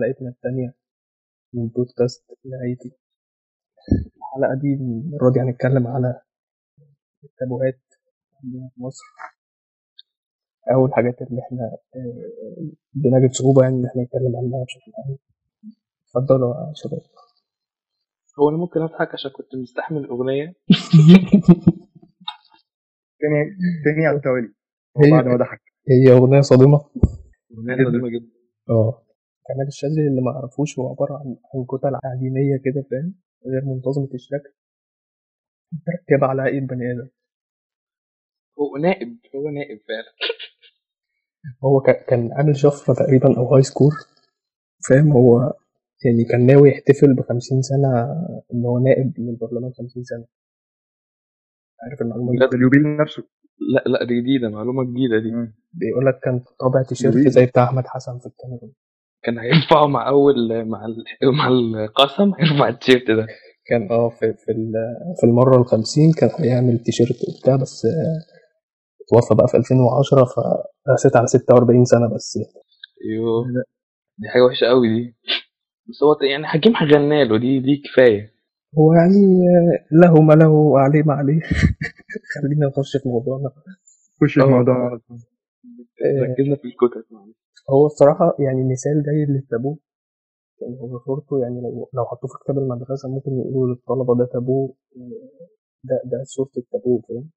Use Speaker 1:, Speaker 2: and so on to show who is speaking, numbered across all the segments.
Speaker 1: حلقتنا التانية من بودكاست نهايتي الحلقة دي المرة دي هنتكلم على التابوهات عندنا في مصر. أو الحاجات اللي إحنا آه، بنجد صعوبة يعني إن إحنا نتكلم عنها بشكل عام. اتفضلوا يا شباب.
Speaker 2: هو أنا ممكن أضحك عشان كنت مستحمل الاغنيه
Speaker 3: تاني تاني على التوالي
Speaker 1: هي-
Speaker 3: بعد ما ضحك.
Speaker 1: هي أغنية صادمة.
Speaker 3: جدا.
Speaker 2: قديمه جدا.
Speaker 1: آه. كمال الشاذلي اللي ما يعرفوش هو عبارة عن عن كتل عجينية كده فاهم؟ غير منتظمة الشكل متركبة على أي بني آدم.
Speaker 2: هو نائب هو نائب فعلا.
Speaker 1: هو كا- كان عامل شفرة تقريبا أو هاي سكور فاهم؟ هو يعني كان ناوي يحتفل بخمسين سنة إن هو نائب من البرلمان خمسين سنة. عارف المعلومة دي؟
Speaker 3: ده اليوبيل نفسه.
Speaker 2: لا لا دي جديدة معلومة جديدة دي.
Speaker 1: بيقول لك كان طابع تيشيرت. زي بتاع أحمد حسن في الكاميرون.
Speaker 2: كان هينفعه مع أول مع ال... مع القسم هينفع التيشيرت ده.
Speaker 1: كان آه في في ال- في المرة الخمسين كان هيعمل تيشيرت وبتاع بس آه، اتوفى بقى في 2010 فرست على 46 سنة بس.
Speaker 2: أيوه دي حاجة وحشة قوي دي. بس هو يعني حكيم غنى له دي دي كفاية.
Speaker 1: هو يعني آه، له ما له وعليه ما عليه. خلينا نخش في موضوعنا.
Speaker 3: خش
Speaker 2: آه.
Speaker 3: الموضوع على طول.
Speaker 1: آه،
Speaker 2: ركزنا في الكتب.
Speaker 1: هو الصراحة يعني مثال جيد للتابو. يعني هو صورته يعني لو لو حطوه في كتاب المدرسة ممكن يقولوا للطلبة ده تابو ده ده صورة التابو فاهم؟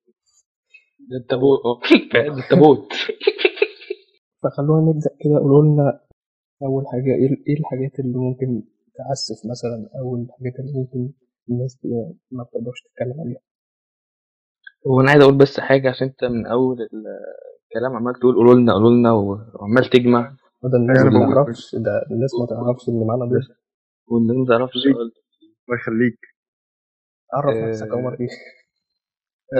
Speaker 2: ده التابوت. آه ده التابوت.
Speaker 1: فخلونا نبدأ كده. قولوا لنا أول حاجة إيه إيه الحاجات اللي ممكن تعسف مثلا؟ أو الحاجات اللي ممكن الناس ب- ما بتقدرش تتكلم عليها.
Speaker 2: هو أنا عايز أقول بس حاجة عشان أنت من أول الكلام عمال تقول قولوا لنا قولوا لنا وعمال تجمع.
Speaker 1: وده الناس
Speaker 3: أنا
Speaker 1: ما تعرفش ده الناس ما تعرفش إن معانا ضيف
Speaker 2: والناس ما تعرفش
Speaker 3: الله يخليك.
Speaker 1: عرف
Speaker 2: آه،
Speaker 1: نفسك عمر إيه.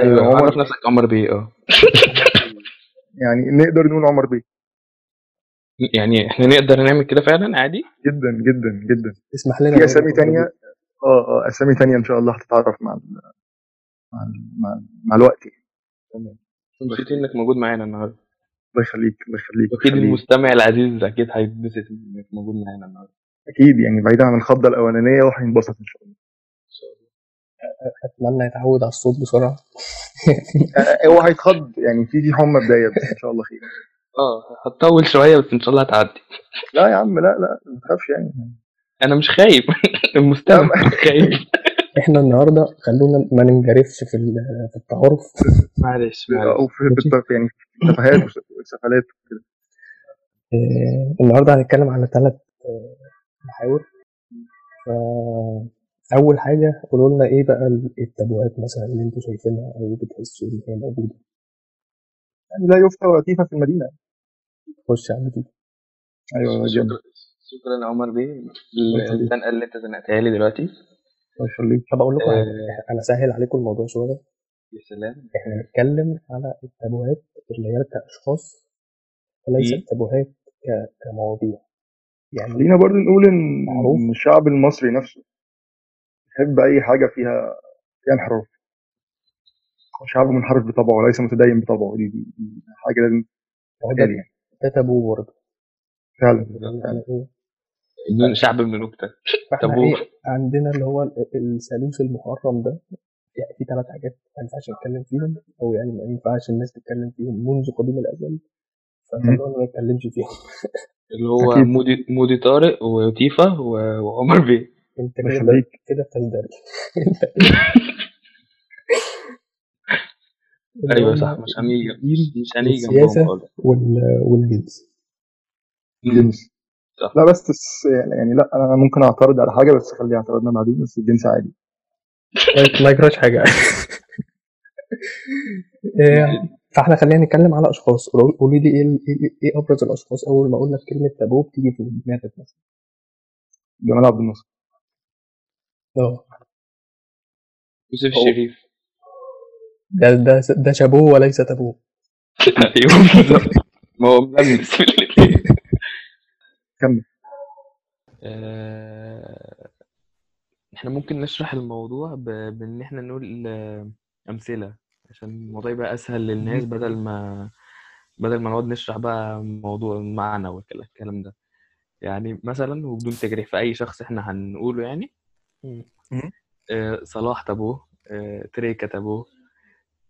Speaker 2: أيوه
Speaker 3: آه، عمر.
Speaker 2: عرف نفسك عمر بيه آه.
Speaker 3: يعني نقدر نقول عمر بيه.
Speaker 2: يعني إحنا نقدر نعمل كده فعلا؟ عادي؟
Speaker 3: جدا جدا جدا.
Speaker 1: اسمح لنا
Speaker 3: في
Speaker 1: أسامي
Speaker 3: تانية؟ آه آه أسامي تانية إن شاء الله هتتعرف مع ال مع ال مع, مع الوقت. يعني.
Speaker 2: تمام. مبسوط إنك موجود معانا النهارده.
Speaker 3: الله يخليك الله يخليك يخليك.
Speaker 2: المستمع العزيز أكيد هيتبسط إنك موجود معانا النهارده.
Speaker 3: أكيد يعني بعيدا عن الخضة الأولانية وهينبسط إن شاء الله.
Speaker 2: إن شاء الله.
Speaker 1: أتمنى يتعود على الصوت بسرعة.
Speaker 3: آه، هو هيتخض يعني في في حمى بداية بس إن شاء الله خير.
Speaker 2: آه هتطول شوية بس إن شاء الله هتعدي.
Speaker 3: لا يا عم لا لا ما تخافش يعني.
Speaker 2: أنا مش خايف. المستمع خايف.
Speaker 1: إحنا النهاردة خلونا ما ننجرفش في ال- في التعارف.
Speaker 2: معلش
Speaker 3: أو في يعني تفاهات وسفلات وكده.
Speaker 1: آه، النهارده هنتكلم على ثلاث محاور. فأول حاجة قولوا لنا إيه بقى التابوهات مثلا اللي أنتوا شايفينها أو بتحسوا إن هي موجودة؟
Speaker 3: يعني لا يفتى وثيفه في المدينة.
Speaker 1: خش على دي
Speaker 3: أيوه
Speaker 2: شكرا عمر بيه الزنقه اللي أنت زنقتها لي دلوقتي.
Speaker 3: الله يخليك.
Speaker 1: طب أقول لكم
Speaker 2: آه.
Speaker 1: حاجة. أنا سهل عليكم الموضوع شوية.
Speaker 2: يا سلام.
Speaker 1: إحنا هنتكلم على التابوهات اللي هي كأشخاص وليس
Speaker 2: مم.
Speaker 1: التابوهات ك- كمواضيع. يعني
Speaker 3: خلينا برضو نقول إن
Speaker 1: معروف.
Speaker 3: إن الشعب المصري نفسه يحب أي حاجة فيها فيها انحراف. هو شعب منحرف بطبعه وليس متدين بطبعه. دي, دي, دي حاجة لازم
Speaker 1: ده
Speaker 3: يعني
Speaker 1: ده تابو برضه.
Speaker 3: فعلا.
Speaker 1: يعني إيه؟
Speaker 2: من شعب من نكته
Speaker 1: فإحنا
Speaker 2: تابو.
Speaker 1: إيه عندنا اللي هو ال- الثالوث المحرم ده يعني في ثلاث حاجات ما ينفعش نتكلم فيهم أو يعني ما ينفعش الناس تتكلم فيهم منذ قديم الأزل فخلونا ما نتكلمش فيهم.
Speaker 2: اللي هو. مودي مودي طارق وتيفا و- وعمر بيه.
Speaker 3: أنت
Speaker 1: كده. كده بتزدري
Speaker 2: أيوه صح مش هنيجي مش هنيجي
Speaker 1: وال- والجنس.
Speaker 3: الجنس.
Speaker 2: صح.
Speaker 3: لا بس بس يعني لا أنا ممكن أعترض على حاجة بس خليها اعتراضنا بعدين بس الجنس عادي.
Speaker 1: ما- يجراش حاجة. إيه، فإحنا خلينا نتكلم على أشخاص. قولوا لي إيه إيه إيه أبرز الأشخاص أول ما أقول لك كلمة تابو بتيجي في دماغك مثلا؟
Speaker 3: جمال عبد الناصر.
Speaker 1: آه.
Speaker 2: يوسف الشريف.
Speaker 1: ده ده ده شابوه وليس تابو
Speaker 2: أيوه بالظبط. ما هو ملمس. في
Speaker 3: كمل.
Speaker 2: آه، إحنا ممكن نشرح الموضوع ب... بإن إحنا نقول آه، أمثلة عشان الموضوع يبقى أسهل للناس بدل ما بدل ما نقعد نشرح بقى موضوع المعنى والكلام ده. يعني مثلا وبدون تجريح في أي شخص إحنا هنقوله يعني. آه، صلاح تابوه آه، تريكا تابوه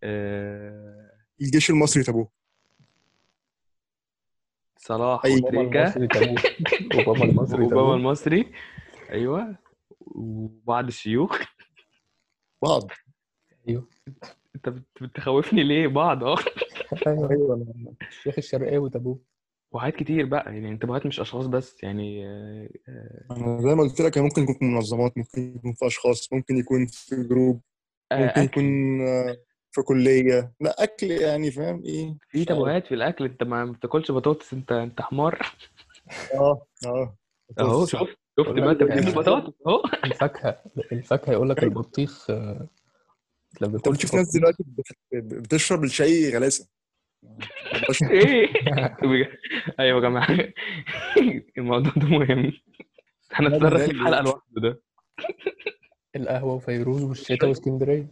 Speaker 2: آه،
Speaker 3: الجيش المصري تابوه.
Speaker 2: صلاح
Speaker 3: أي
Speaker 1: اوباما
Speaker 2: وتريكا
Speaker 1: اوباما المصري
Speaker 2: واوباما
Speaker 1: تابوه
Speaker 2: المصري. أيوه. وبعض الشيوخ.
Speaker 3: بعض.
Speaker 1: أيوه.
Speaker 2: أنت بت- بتخوفني ليه؟ بعض آه.
Speaker 1: أيوه أيوه الشيخ الشرقاوي تابوه
Speaker 2: وحاجات كتير بقى يعني انتباهات مش أشخاص بس يعني آه، آه،
Speaker 3: أنا زي ما قلت لك هي ممكن يكون في منظمات ممكن يكون في أشخاص ممكن يكون في جروب ممكن
Speaker 2: اكل
Speaker 3: يكون آه، في كلية لا أكل يعني فاهم؟ إيه؟
Speaker 2: في. تابوهات في الأكل أنت ما بتاكلش بطاطس أنت أنت حمار.
Speaker 3: آه آه.
Speaker 2: أهو
Speaker 3: بطاطس.
Speaker 2: شفت شفت بقى انت بتحب
Speaker 1: يعني-
Speaker 2: البطاطس أهو.
Speaker 1: الفاكهة الفاكهة يقول لك البطيخ آه، لما أنت
Speaker 3: بتشوف ناس دلوقتي بت- بتشرب الشاي
Speaker 2: غلاسة. إيه. أيوه يا جماعة. الموضوع ده مهم. هنتصرف فيه في حلقه لوحده ده.
Speaker 1: القهوة وفيروز والشتاء واسكندرية.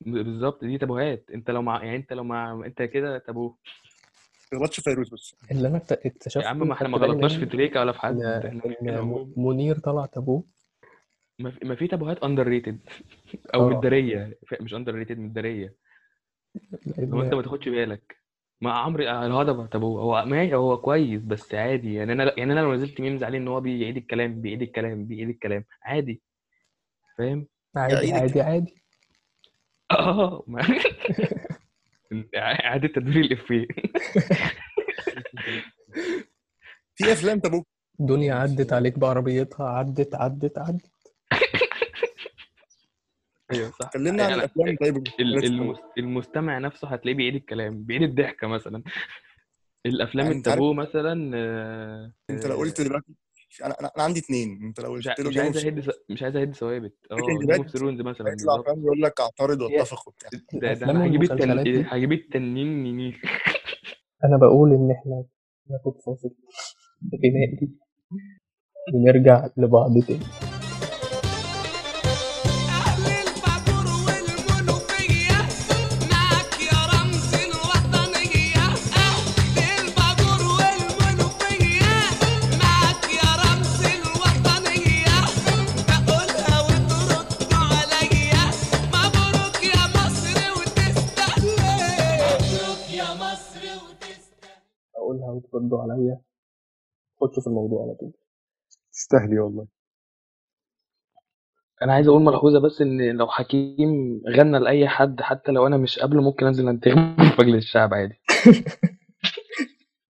Speaker 2: بالظبط دي تابوهات. انت لو مع يعني انت لو مع انت كده تابوه.
Speaker 3: ما تغلطش فيروز بس.
Speaker 1: اللي أنا اكت- اكتشفته
Speaker 2: يا عم ما إحنا ما غلطناش في تريكا ولا في حد.
Speaker 1: منير طلع تابوه.
Speaker 2: ما في- ما في تابوهات اندر ريتد أو
Speaker 1: آه.
Speaker 2: مداريه مش underrated مداريه لو انت ما تاخدش بالك. مع عمرو الهضبة طب هو ماشي هو كويس بس عادي. يعني أنا يعني أنا لو نزلت memes عليه إن هو بيعيد الكلام بيعيد الكلام بيعيد الكلام. عادي. فاهم؟
Speaker 1: عادي. عادي عادي.
Speaker 2: آه ما- اعاده تدوير الافيه
Speaker 3: في أفلام تابوه
Speaker 1: الدنيا عدت عليك بعربيتها عدت عدت عدت.
Speaker 2: أيوه صح.
Speaker 3: كلمنا عن الأفلام طيب.
Speaker 2: ال- المس- المستمع نفسه هتلاقيه بيعيد الكلام بيعيد الضحكة مثلا. الأفلام
Speaker 3: يعني
Speaker 2: التابو مثلا آه،
Speaker 3: أنت لو قلت دلوقتي أنا أنا أنا عندي اثنين أنت لو
Speaker 2: مش
Speaker 3: قلت له
Speaker 2: مش عايز أهد مش عايز أهد ثوابت.
Speaker 3: آه
Speaker 2: جيم
Speaker 3: أوف
Speaker 2: ثرونز مثلا. بالظبط
Speaker 3: فاهم؟ يقول لك اعترض واتفق وبتاع
Speaker 2: ده ده هجيب التن...
Speaker 1: والمسلسلات دي.
Speaker 2: هجيب التنين نينيك
Speaker 1: أنا بقول إن إحنا ناخد فاصل غنائي ونرجع لبعض تاني. وتردوا عليا. خدوا في الموضوع على طول.
Speaker 3: تستاهلي والله.
Speaker 2: أنا عايز أقول ملحوظة بس إن لو حكيم غنى لأي حد حتى لو أنا مش قابله ممكن أنزل انتخب في مجلس الشعب عادي.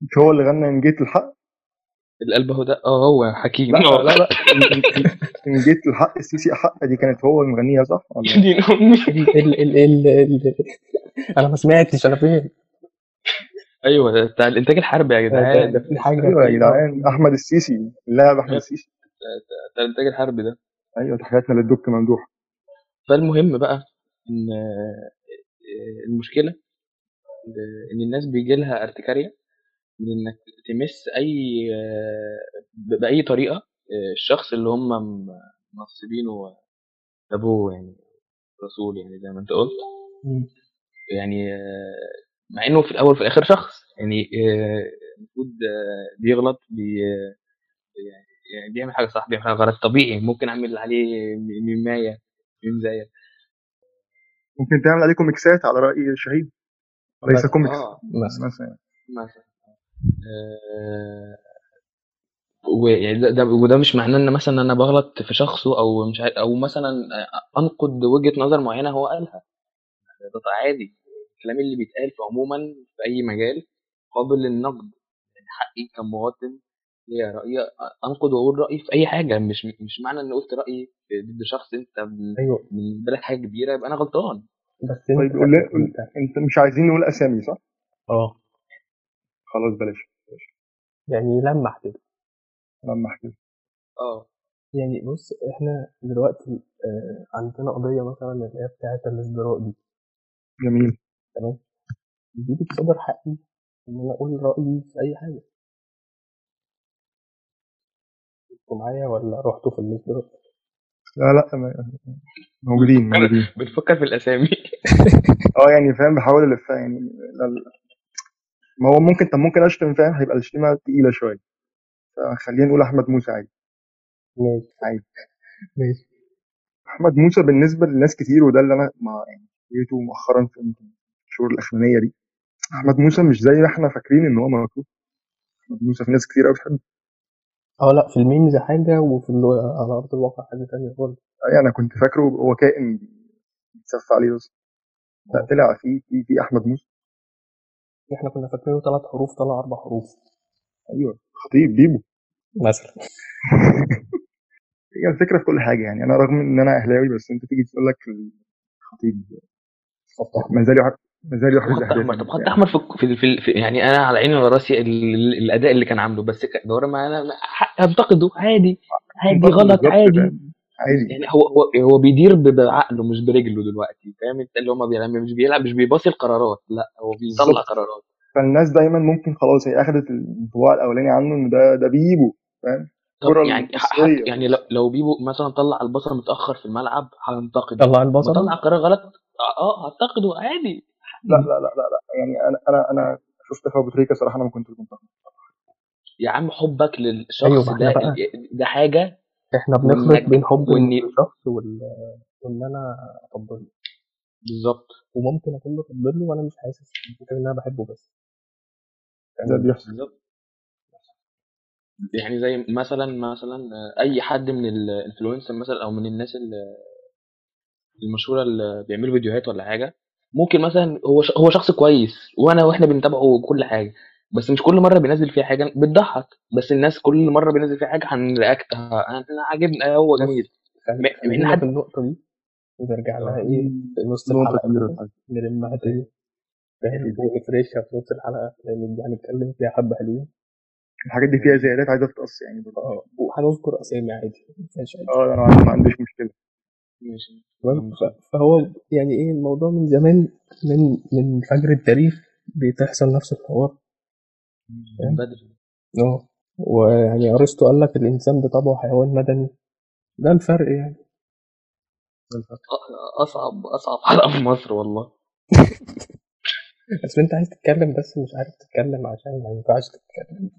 Speaker 3: مش هو اللي غنى إن جيت الحق؟
Speaker 2: القلب هو ده. آه هو حكيم.
Speaker 3: لا لا لا. إن جيت الحق السيسي حق. دي كانت هو اللي مغنيها صح؟ ولا؟
Speaker 2: دين امي
Speaker 1: ال ال ال ال ال. أنا ما سمعتش. أنا فين؟
Speaker 2: أيوه بتاع الإنتاج الحربي يا جدعان.
Speaker 1: ده في حاجة
Speaker 3: أيوه يا جدعان. أحمد السيسي اللاعب أحمد السيسي.
Speaker 2: بتاع الإنتاج الحربي ده.
Speaker 3: أيوه تحياتنا للدك ممدوح.
Speaker 2: فالمهم بقى إن آه، المشكلة إن الناس بيجي لها ارتكارية من إنك تمس أي آه، بأي طريقة آه، الشخص اللي هم منصبينه أبوه يعني رسول يعني زي ما أنت قلت. يعني مع إنه في الأول وفي الآخر شخص. يعني آه، المفروض آه، بيغلط بي آه، يعني يعني بيعمل حاجة صح بيعمل حاجة غلط. طبيعي ممكن أعمل عليه ميمايه ميمزايه
Speaker 3: ممكن تعمل عليكم ميكسات على رأي شهيد. ليس
Speaker 1: مثلا.
Speaker 3: كوميكس.
Speaker 1: مثلا.
Speaker 3: مثلا.
Speaker 2: مثلا. آه، ويعني ده, ده وده مش معناه إن مثلا أنا بغلط في شخصه أو مش عارف أو مثلا أنقد وجهة نظر معينة هو قالها. ده عادي. الكلام اللي بيتقال في عموما في أي مجال قابل للنقد. يعني حقي كمواطن ليا رأي أنقد وأقول رأيي في أي حاجة. مش مش معنى ان قلت رأيي ضد شخص أنت
Speaker 1: أيوه.
Speaker 2: بالنسبة لك حاجة كبيرة يبقى أنا غلطان.
Speaker 1: بس
Speaker 3: طيب
Speaker 1: أنت
Speaker 3: قول
Speaker 1: أنت
Speaker 3: أنت مش عايزين نقول أسامي صح؟
Speaker 1: آه.
Speaker 3: خلاص بلاش
Speaker 1: يعني لمح كده
Speaker 3: لما احكي
Speaker 2: آه.
Speaker 1: يعني بص إحنا دلوقتي آه عندنا قضية مثلا اللي هي بتاعه الازدراء دي.
Speaker 3: جميل.
Speaker 1: تمام؟ دي بتصدر حقي إن أنا أقول رأيي في أي حاجة. أنتوا معايا ولا رحتوا في الازدراء
Speaker 3: لا لا موجودين موجودين.
Speaker 2: بنفكر في الأسامي.
Speaker 3: آه يعني فاهم بحاول ألف يعني ما هو ممكن طب ممكن أشتم فاهم؟ هيبقى الشتيمه تقيلة شوية. فخلينا نقول أحمد موسى عادي.
Speaker 1: ماشي.
Speaker 3: عادي.
Speaker 1: ماشي.
Speaker 3: أحمد موسى بالنسبة لناس كتير وده اللي أنا ما يعني لقيته مؤخرا في الشهور الأخرانية دي. أحمد موسى مش زي ما إحنا فاكرين إن هو مكروه أحمد موسى في ناس كتير قوي بتحبه.
Speaker 1: آه لأ في الميمز حاجة وفي. على أرض الواقع حاجة تانية خالص.
Speaker 3: يعني أنا كنت فاكره هو كائن بيتسف عليه بس. لا طلع في في في أحمد موسى.
Speaker 1: إحنا كنا فاكرينه ثلاث حروف طلع أربع حروف.
Speaker 3: أيوه. خطيب بيبو.
Speaker 1: مثلا.
Speaker 3: هي الفكرة في كل حاجة يعني. أنا رغم إن أنا أهلاوي بس أنت تيجي تقول لك الخطيب ما زال ما زال
Speaker 2: طب
Speaker 3: يحرز
Speaker 2: خط أحمر.
Speaker 3: اهداف
Speaker 2: طب خط أحمر في في, في, في يعني أنا على عيني وعلى راسي ال- ال- الأداء اللي كان عامله بس كدورة ما أنا انتقده عادي. عادي غلط عادي؟
Speaker 3: عادي.
Speaker 2: يعني هو هو هو بيدير بعقله مش برجله دلوقتي فاهم؟ أنت اللي هو ما بيلعب مش بيلعب مش بيباصي القرارات لا هو بيطلع. قرارات.
Speaker 3: فالناس دايما ممكن خلاص هي اخذت الانطباع الأولاني عنه ان ده ده بيبو فاهم؟
Speaker 2: يعني يعني لو, لو بيبو مثلا طلع البصره متأخر في الملعب هنتقد
Speaker 1: طلع
Speaker 2: لما
Speaker 1: البصرة
Speaker 2: طلع قرار غلط آه آه، هنتقده عادي.
Speaker 3: لا لا لا لا, لا. يعني أنا أنا أنا شفت في ابو تريكة صراحة أنا ما كنتش منتقد
Speaker 2: يا عم حبك للشخص
Speaker 1: أيوة،
Speaker 2: ده
Speaker 1: بقى-
Speaker 2: ده حاجة
Speaker 1: إحنا بنخلط بين حب الشخص وال... وإن أنا افضله
Speaker 2: بالظبط.
Speaker 1: وممكن أكون بفضله وأنا مش حاسس إن أنا بحبه بس.
Speaker 3: ده بيحصل.
Speaker 2: بالظبط. يعني زي مثلا مثلا آه، أي حد من الانفلونسر مثلا أو من الناس ال- المشهورة اللي بيعملوا فيديوهات ولا حاجة ممكن مثلا هو ش- هو شخص كويس وأنا وإحنا بنتابعه كل حاجة بس مش كل مرة بينزل فيها حاجة بتضحك بس الناس كل مرة بينزل فيها حاجة هنرياكت أنا عاجبني هو جميل.
Speaker 1: خلينا
Speaker 2: حد-
Speaker 1: في النقطة دي ونرجع لها إيه في نص
Speaker 3: كبيرة.
Speaker 1: كده،
Speaker 3: فعلا.
Speaker 1: نلمها تاني. فاهم؟ ونفرشها في نص الحلقة لأن دي هنتكلم فيها حبة حلوين.
Speaker 3: الحاجات دي فيها زيادات عايزة تتقص يعني. برضه.
Speaker 1: آه. وهنذكر أسامي عادي
Speaker 3: آه أنا ما- ما عنديش مشكلة.
Speaker 2: ماشي.
Speaker 1: فهو يعني إيه الموضوع من زمان من من فجر التاريخ بتحصل نفس الحوار.
Speaker 2: من بدري.
Speaker 1: آه. ويعني أرسطو قال لك الإنسان بطبعه حيوان مدني. ده الفرق يعني.
Speaker 2: أصعب أصعب حلقة في مصر والله.
Speaker 1: بس أنت عايز تتكلم بس مش عارف تتكلم عشان ما ينفعش تتكلم.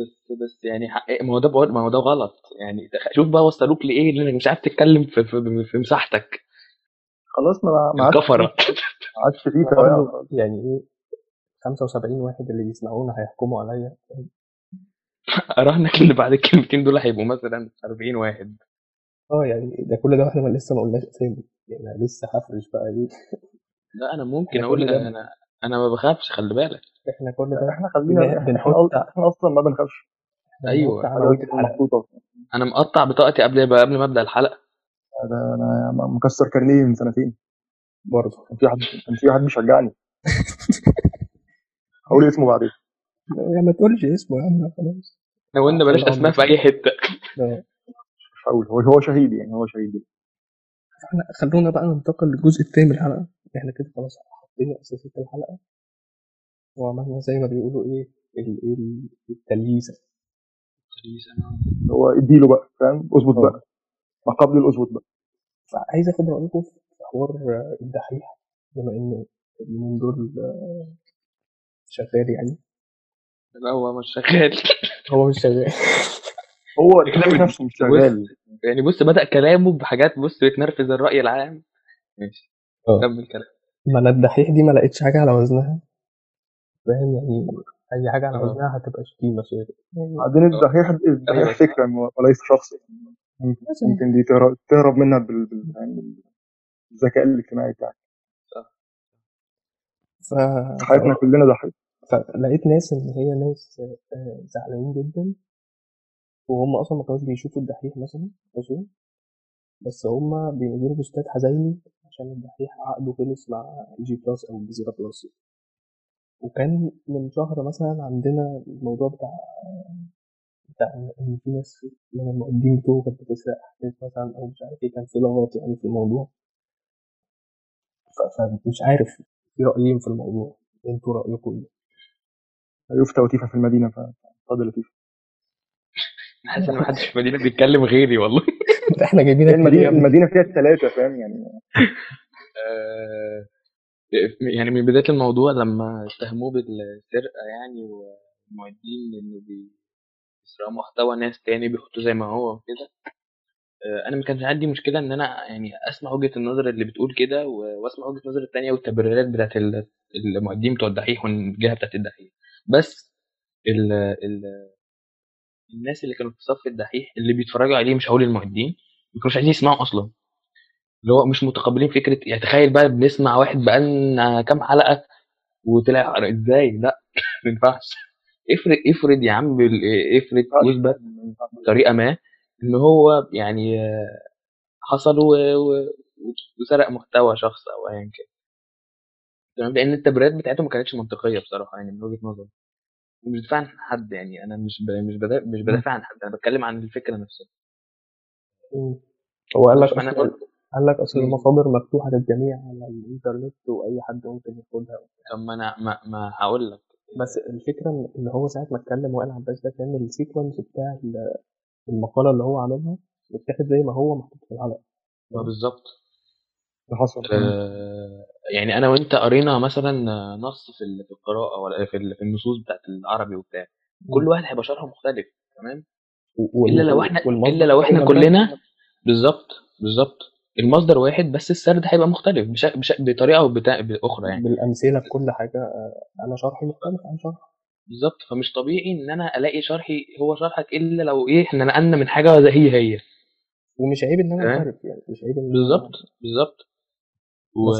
Speaker 2: بس بس يعني حق... ما هو ده ما هو ده غلط. يعني شوف بقى وصلوك لإيه لأنك مش عارف تتكلم في في, في مساحتك.
Speaker 3: خلاص ما ما عادش ما عادش فيه
Speaker 1: يعني إيه؟ 75 واحد اللي بيسمعونا هيحكموا عليا.
Speaker 2: اراهنك اللي بعد الكلمتين دول هيبقوا مثلا 40 واحد.
Speaker 1: آه يعني ده كل ده وإحنا ما لسه ما قلناش أسامي. يعني لسه هفرش بقى إيه.
Speaker 2: لا أنا ممكن
Speaker 1: إحنا أقول
Speaker 2: أنا أنا ما بخافش خلي بالك.
Speaker 1: إحنا كل ده
Speaker 3: إحنا خلينا
Speaker 1: بنحط
Speaker 3: إحنا, أصلا ما بنخافش.
Speaker 1: الحلقة
Speaker 3: محطوطة.
Speaker 2: أنا مقطع بطاقتي قبل قبل ما أبدأ الحلقة.
Speaker 3: ده أنا مكسر كارنيه من سنتين.
Speaker 1: برضه.
Speaker 3: كان في واحد كان في واحد بيشجعني هقول اسمه بعدين.
Speaker 1: يعني ما تقولش اسمه يا عم خلاص.
Speaker 2: إحنا قلنا بلاش أسماء في أي
Speaker 1: حتة.
Speaker 3: مش هقول. هو هو شهيد يعني هو شهيد.
Speaker 1: إحنا خلونا بقى ننتقل للجزء الثاني من الحلقة. إحنا كده خلاص حطينا أساسيات الحلقة. وعملنا زي ما بيقولوا إيه ال- إيه ال- التلهيسة
Speaker 3: هو اديله بقى فاهم؟ اظبط. بقى. ما قبل الأظبط بقى.
Speaker 1: فعايز أخد رأيكم في حوار آه، الدحيح بما إن اليومين دول آه، شغال يعني.
Speaker 2: لا هو مش شغال.
Speaker 1: هو مش شغال.
Speaker 3: هو
Speaker 2: من-
Speaker 3: نفسه مش شغال.
Speaker 2: يعني بص بدأ كلامه بحاجات بص بتنرفز الرأي العام. ماشي.
Speaker 1: آه.
Speaker 2: كمل كلام.
Speaker 1: ما أنا الدحيح دي ما لقيتش حاجة على وزنها. فاهم؟ يعني أي حاجة على. وزنها هتبقى شتيمة شيء يعني
Speaker 3: بعدين الدحيح
Speaker 2: أيوة.
Speaker 3: الدحيح فكرة وليس شخص. ممكن دي تهرب, منها يعني بالذكاء الاجتماعي بتاعك.
Speaker 1: ف...
Speaker 3: حياتنا كلنا ضحية.
Speaker 1: فلقيت ناس إن هي ناس آه، زعلانين جدا وهم أصلا ما كانوش بيشوفوا الدحيح مثلا أصلا. بس هم بينزلوا بوستات حزينة عشان الدحيح عقده خلص مع J Plus أو الجزيره Plus وكان من شهر مثلا عندنا الموضوع بتاع بتاع إن إن في ناس من المقدمين بتوعه كانت بتسرق حاجات مثلا أو مش عارف إيه كان في لغط يعني في الموضوع. فمش عارف في رأيين في الموضوع. أنتوا رأيكم إيه؟
Speaker 3: يفتى وتيفا في المدينة فتفضل تيفا.
Speaker 2: حاسس ان محدش في المدينة بيتكلم غيري والله.
Speaker 1: إحنا جايبينك المدينة؟
Speaker 3: المدينة فيها الثلاثه فاهم يعني؟
Speaker 2: يعني من بداية الموضوع لما اتهموه بالسرقة يعني والمعدين إنه بيسرقوا محتوى ناس تاني بيحطوه زي ما هو وكده آه، أنا ما كانش عندي مشكلة إن أنا يعني أسمع وجهة النظر اللي بتقول كده و- وأسمع وجهة النظر التانية والتبريرات بتاعت ال- المعدين بتوع الدحيح والجهة بتاعت الدحيح. بس ال ال الناس اللي كانوا في صف الدحيح اللي بيتفرجوا عليه مش هقول المعدين ما كانوش عايزين يسمعوا أصلا. اللي هو مش متقبلين فكرة يعني تخيل بقى بنسمع واحد بقالنا كام حلقة وطلع إزاي؟ لا ما ينفعش. افرض افرض يا عم افرض يثبت بطريقة ما إن هو يعني حصل وسرق محتوى شخص أو ايا كان. تمام؟ لأن التبريرات بتاعته ما كانتش منطقية بصراحة يعني من وجهة نظري. مش بدافع عن حد يعني أنا مش ب... مش بدافع مش بدافع عن حد أنا بتكلم عن الفكرة نفسها.
Speaker 1: هو قال لك قال لك
Speaker 2: أصل.
Speaker 1: المصادر مفتوحة للجميع على الإنترنت وأي حد ممكن ياخدها.
Speaker 2: طب ما أنا ما, ما هقول لك.
Speaker 1: بس الفكرة إن هو ساعة ما اتكلم وائل عباس ده كان السيكونس بتاع ال- المقالة اللي هو عاملها متاخد زي ما هو محطوط في الحلقة
Speaker 2: ما بالظبط.
Speaker 3: ده حصل.
Speaker 2: آه، يعني أنا وأنت قرينا مثلا نص في في القراءة ولا في ال- في النصوص بتاعت العربي وبتاع. كل واحد هيبقى شرحه مختلف تمام؟ إلا لو
Speaker 1: إحنا
Speaker 2: إلا لو
Speaker 1: إحنا
Speaker 2: كلنا بالظبط بالظبط. المصدر واحد بس السرد هيبقى مختلف بش... بش... بطريقة أو بتا... بأخرى يعني.
Speaker 1: بالأمثلة بكل حاجة آه، أنا شرحي مختلف عن شرح
Speaker 2: بالظبط فمش طبيعي إن أنا ألاقي شرحي هو شرحك إلا لو إيه إحنا نقلنا من حاجة زي هي. هي
Speaker 1: ومش عيب إن
Speaker 2: أنا.
Speaker 1: اعترف يعني مش عيب إن
Speaker 2: بالظبط بالظبط. و...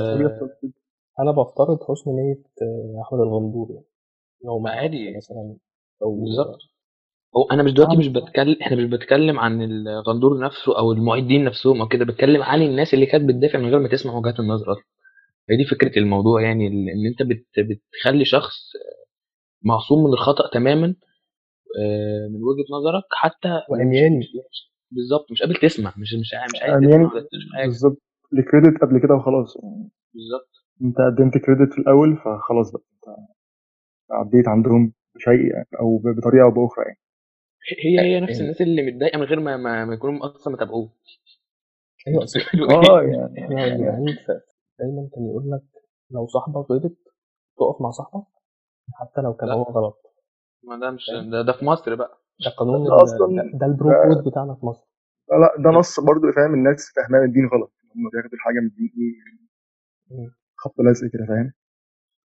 Speaker 1: أنا بفترض حسن نية آه، أحمد الغندور يعني. لو ما
Speaker 2: عادي.
Speaker 1: مثلا أو
Speaker 2: بالظبط. هو أنا مش دلوقتي
Speaker 1: عم-
Speaker 2: مش بتكلم إحنا مش بتكلم عن الغندور نفسه أو المعيدين نفسهم أو كده بتكلم عن الناس اللي كانت بتدافع من غير ما تسمع وجهات النظر أصلا. هي دي فكرة الموضوع يعني إن أنت بت... بتخلي شخص معصوم من الخطأ تماما آه، من وجهة نظرك حتى
Speaker 1: وعمياني.
Speaker 2: بالظبط مش قابل تسمع مش مش مش عايز. تسمع
Speaker 3: بالظبط. الكريدت قبل كده وخلاص. يعني
Speaker 2: بالظبط.
Speaker 3: أنت قدمت كريدت في الأول فخلاص بقى أنت عديت عندهم بشيء يعني أو بطريقة أو بأخرى يعني.
Speaker 2: هي هي نفس
Speaker 1: يعني-
Speaker 2: الناس اللي متضايقة من غير ما ما, ما يكونوا أصلا متابعوه
Speaker 1: أيوه أصل
Speaker 3: آه يعني
Speaker 1: إحنا يا جدعان ف- دايما كان يقول لك لو صاحبك غلط تقف مع صاحبك حتى لو كان. هو غلط.
Speaker 2: ما ده مش ده, ده في مصر بقى.
Speaker 1: ده قانون
Speaker 3: ده أصلاً-
Speaker 1: ده, ال bro code بتاعنا في مصر.
Speaker 3: لا لا ده نص برضه فاهم الناس فاهمان الدين غلط هم بياخدوا الحاجة من الدين
Speaker 1: إيه.
Speaker 3: قص لزق كده فاهم؟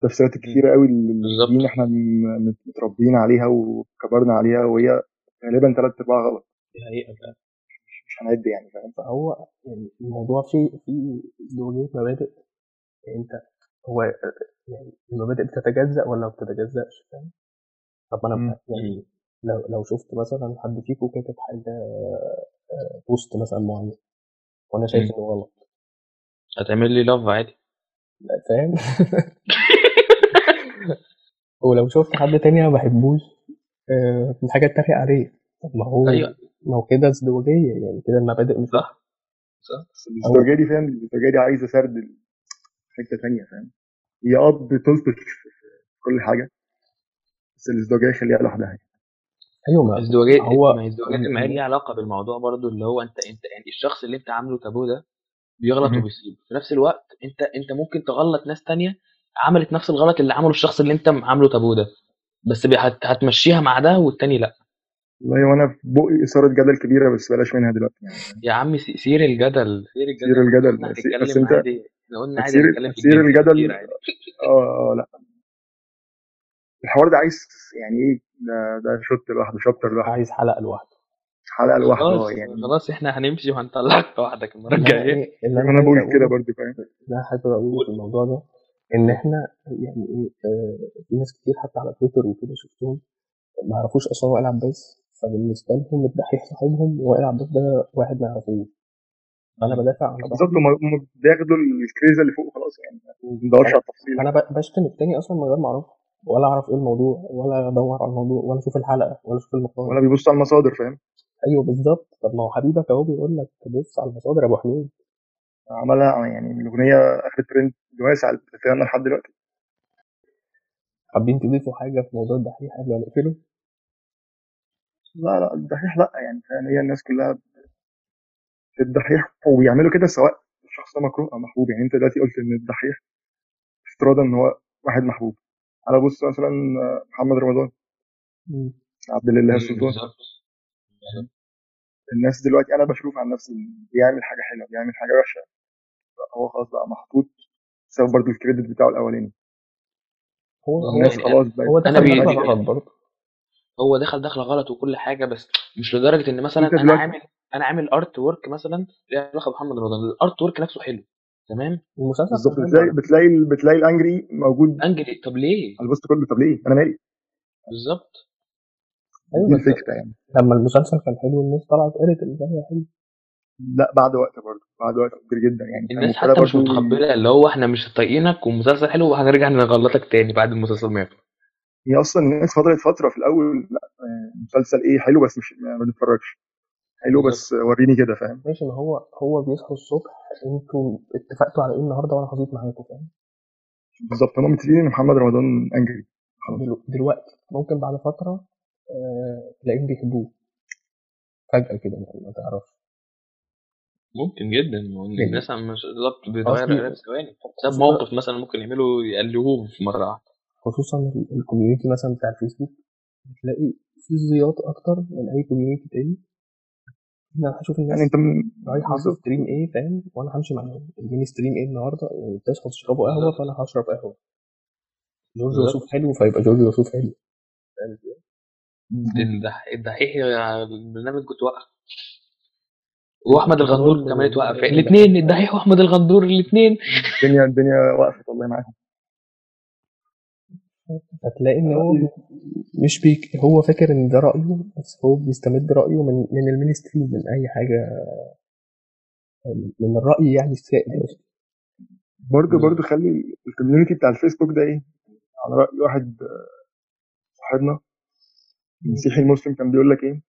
Speaker 3: تفسيرات كتيرة قوي. للدين إحنا م- متربيين عليها وكبرنا عليها وهي غالبا ثلاث أرباع غلط.
Speaker 2: دي حقيقة فعلا.
Speaker 3: مش هنعد يعني فاهم؟
Speaker 1: فهو يعني الموضوع فيه فيه ازدواجية مبادئ يعني أنت هو يعني المبادئ بتتجزأ ولا ما بتتجزأش فاهم؟ طب. أنا يعني لو لو شفت مثلا حد فيكم كاتب حاجة آه، بوست مثلا معين وأنا شايف. إنه غلط.
Speaker 2: هتعمل لي لاف عادي.
Speaker 1: فاهم؟ ولو شفت حد تاني ما بحبوش. آه، في حاجة اتريق عليه. طب ما هو
Speaker 2: أيوه.
Speaker 1: ما هو كده ازدواجية يعني كده المبادئ مش
Speaker 2: صح.
Speaker 3: بس الازدواجية دي فاهم الازدواجية دي عايزة سرد حتة تانية فاهم. هي آه بتلطف في كل حاجة بس الازدواجية خليها لوحدها. يعني.
Speaker 1: أيوه ما
Speaker 2: ازدواجية
Speaker 1: هو
Speaker 2: ما هي ازدواجية ما هي ليها علاقة بالموضوع برضو اللي هو أنت أنت يعني الشخص اللي أنت عامله تابو ده بيغلط. وبيصيب في نفس الوقت أنت أنت ممكن تغلط ناس تانية عملت نفس الغلط اللي عمله الشخص اللي أنت عامله تابو ده. بس بي- هت- هتمشيها مع ده والتاني لأ.
Speaker 3: والله وأنا في بقي إثارة جدل كبيرة بس بلاش منها دلوقتي. يعني
Speaker 2: يا عم ثي- ثير الجدل ثير الجدل.
Speaker 3: ثير الجدل. بس- انت-
Speaker 2: عادي إحنا قلنا عادي نتكلم في الدين
Speaker 3: الجدل-
Speaker 2: كتير عادي.
Speaker 3: آه آه لأ. الحوار ده عايز يعني إيه؟ ده ده shoot لوحده chapter لوحده.
Speaker 1: عايز حلقة لوحده.
Speaker 3: حلقة لوحده
Speaker 2: خلاص
Speaker 3: آه يعني.
Speaker 2: خلاص إحنا هنمشي وهنطلعك لوحدك
Speaker 1: أنا
Speaker 2: الجاية.
Speaker 1: إيه- اللي أنا
Speaker 3: بقول كده برضه فاهم؟
Speaker 1: اللي أنا حابب أقوله في الموضوع ده إن إحنا يعني إيه آه، في ناس كتير حتى على تويتر وكده شفتهم ما يعرفوش أصلا وائل عباس فبالنسبة لهم الدحيح صاحبهم وائل عباس ده واحد ما يعرفوش. أنا بدافع عن
Speaker 3: بالظبط هم بياخدوا الكريزة اللي فوق خلاص يعني ما بندورش على التفصيل.
Speaker 1: أنا ب- بشتم التاني أصلا من غير ما أعرفه ولا أعرف إيه الموضوع ولا أدور على الموضوع ولا أشوف الحلقة ولا أشوف المقال.
Speaker 3: ولا بيبص على المصادر فاهم؟
Speaker 1: أيوه بالظبط. طب ما هو حبيبك أهو بيقول لك بص على المصادر يا أبو حميد.
Speaker 3: عملها يعني الأغنية اخدت ترند واسع على التلفزيون لحد دلوقتي.
Speaker 1: حابين تضيفوا حاجة في موضوع الدحيح؟ قبل ما نقفله؟
Speaker 3: لا لا الدحيح لا يعني فاهم هي الناس كلها الدحيح وبيعملوا كده سواء الشخص ده مكروه أو محبوب. يعني أنت دلوقتي قلت إن الدحيح افتراضا إن هو واحد محبوب. على بص مثلا محمد رمضان.
Speaker 1: مم.
Speaker 3: عبد الله السلطان. الناس دلوقتي أنا بشوف عن نفسي بيعمل حاجة حلوة بيعمل حاجة وحشة. هو خلاص بقى محطوط بسبب برضه ال credit بتاعه الأولاني.
Speaker 1: هو
Speaker 2: هو
Speaker 1: هو
Speaker 3: الناس
Speaker 2: يعني
Speaker 3: خلاص بقت
Speaker 1: هو دخل
Speaker 2: بي-
Speaker 1: دخل غلط برضه.
Speaker 2: هو دخل دخله غلط وكل حاجة بس مش لدرجة إن مثلا
Speaker 3: أنا
Speaker 2: عامل أنا عامل artwork مثلا ليها علاقة بمحمد رمضان؟ ال artwork نفسه حلو تمام؟
Speaker 1: المسلسل
Speaker 3: بالظبط.
Speaker 1: كان حلو.
Speaker 3: بتلاقي بتلاقي بتلاقي ال angry موجود.
Speaker 2: angry طب ليه؟
Speaker 3: على البوست كله طب ليه؟ أنا مالي.
Speaker 2: بالظبط.
Speaker 1: أيوه
Speaker 3: الفكرة يعني.
Speaker 1: لما المسلسل كان حلو الناس طلعت قالت المسلسل حلو.
Speaker 3: لا بعد وقت برضه بعد وقت كبير جدا يعني
Speaker 2: الناس حتى مش متقبلة اللي هو إحنا مش طايقينك ومسلسل حلو وهنرجع نغلطك تاني بعد المسلسل ما يخلص.
Speaker 3: هي أصلا الناس فضلت فترة في الأول لأ مسلسل إيه حلو بس مش ما ما نتفرجش حلو
Speaker 2: بالظبط
Speaker 3: بس وريني كده فاهم؟
Speaker 1: ماشي ما هو هو بيصحوا الصبح أنتوا اتفقتوا على إيه النهارده وأنا هزيط معاكم فاهم؟
Speaker 3: بالظبط هم متفقين إن محمد رمضان أنجري. خلاص.
Speaker 1: دلو- دلوقتي ممكن بعد فترة آه، تلاقيهم بيحبوه. فجأة كده ما ما تعرفش.
Speaker 2: ممكن جدا
Speaker 1: يعني
Speaker 2: الناس مش بالظبط بيتغير في ثواني بسبب موقف مثلا ممكن يعملوا يقلبوه في مرة واحدة.
Speaker 1: خصوصا ال- ال community مثلا بتاع الفيسبوك بتلاقي في زياط أكتر من أي community تاني. أنا هشوف
Speaker 3: يعني
Speaker 1: الناس
Speaker 3: انت
Speaker 1: في
Speaker 3: بالظبط.
Speaker 1: stream إيه فاهم؟ وأنا همشي معاهم. ال mainstream إيه النهارده يعني بتصحوا تشربوا
Speaker 2: قهوة
Speaker 1: فأنا هشرب قهوة. جورج وسوف حلو فيبقى جورج وسوف حلو. فاهم إزاي؟
Speaker 2: الدح- الدحيح البرنامج كنت واقف وأحمد الغندور كمان اتوقف
Speaker 1: الدحيح
Speaker 2: الاثنين الدحيح واحمد الغندور الاثنين.
Speaker 3: الدنيا الدنيا وقفت والله معاهم.
Speaker 1: هتلاقي إن هو مش بيك هو فاكر إن ده رأيه بس هو بيستمد رأيه من من ال mainstream من أي حاجة من الرأي يعني السائد.
Speaker 3: برضه برضه خلي الكوميونتي بتاع الفيسبوك ده إيه؟ على رأي واحد صاحبنا المسيحي المسلم كان بيقول لك إيه؟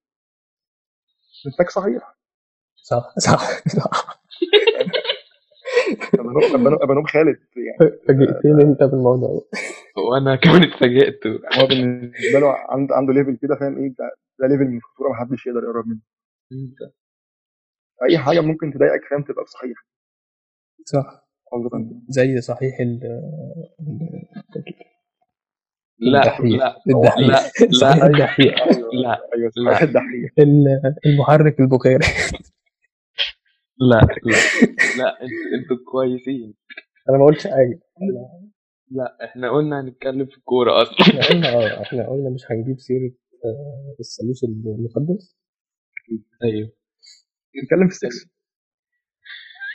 Speaker 3: انتك صحيح.
Speaker 1: صح صح صح.
Speaker 3: ابقى نوم- أبقى نوم- أبقى نوم خالد يعني.
Speaker 1: فاجئتني انت بالموضوع ده.
Speaker 2: وأنا كمان اتفاجئت.
Speaker 3: هو بالنسبة له عنده عنده ليفل كده فاهم إيه؟ ده, ده ليفل من الخطورة ما حدش يقدر يقرب منه. أي حاجة ممكن تضايقك فاهم تبقى بصحيح.
Speaker 1: صح. زي صحيح ال
Speaker 2: لا
Speaker 1: الدحيح.
Speaker 2: لا
Speaker 1: الدحيح.
Speaker 2: لا
Speaker 1: صحيح
Speaker 2: لا.
Speaker 1: الدحيح.
Speaker 2: لا.
Speaker 3: أيوه
Speaker 2: لا.
Speaker 3: صحيح الدحيح.
Speaker 1: ال- المحرك البخاري.
Speaker 2: لا لا لا أنتوا كويسين.
Speaker 1: أنا ما قلتش حاجة.
Speaker 2: لا إحنا قلنا هنتكلم في الكورة أصلا.
Speaker 1: إحنا قلنا آه إحنا قلنا مش هنجيب سيرة آه، الثالوث المقدس.
Speaker 2: أيوه.
Speaker 3: نتكلم في السكس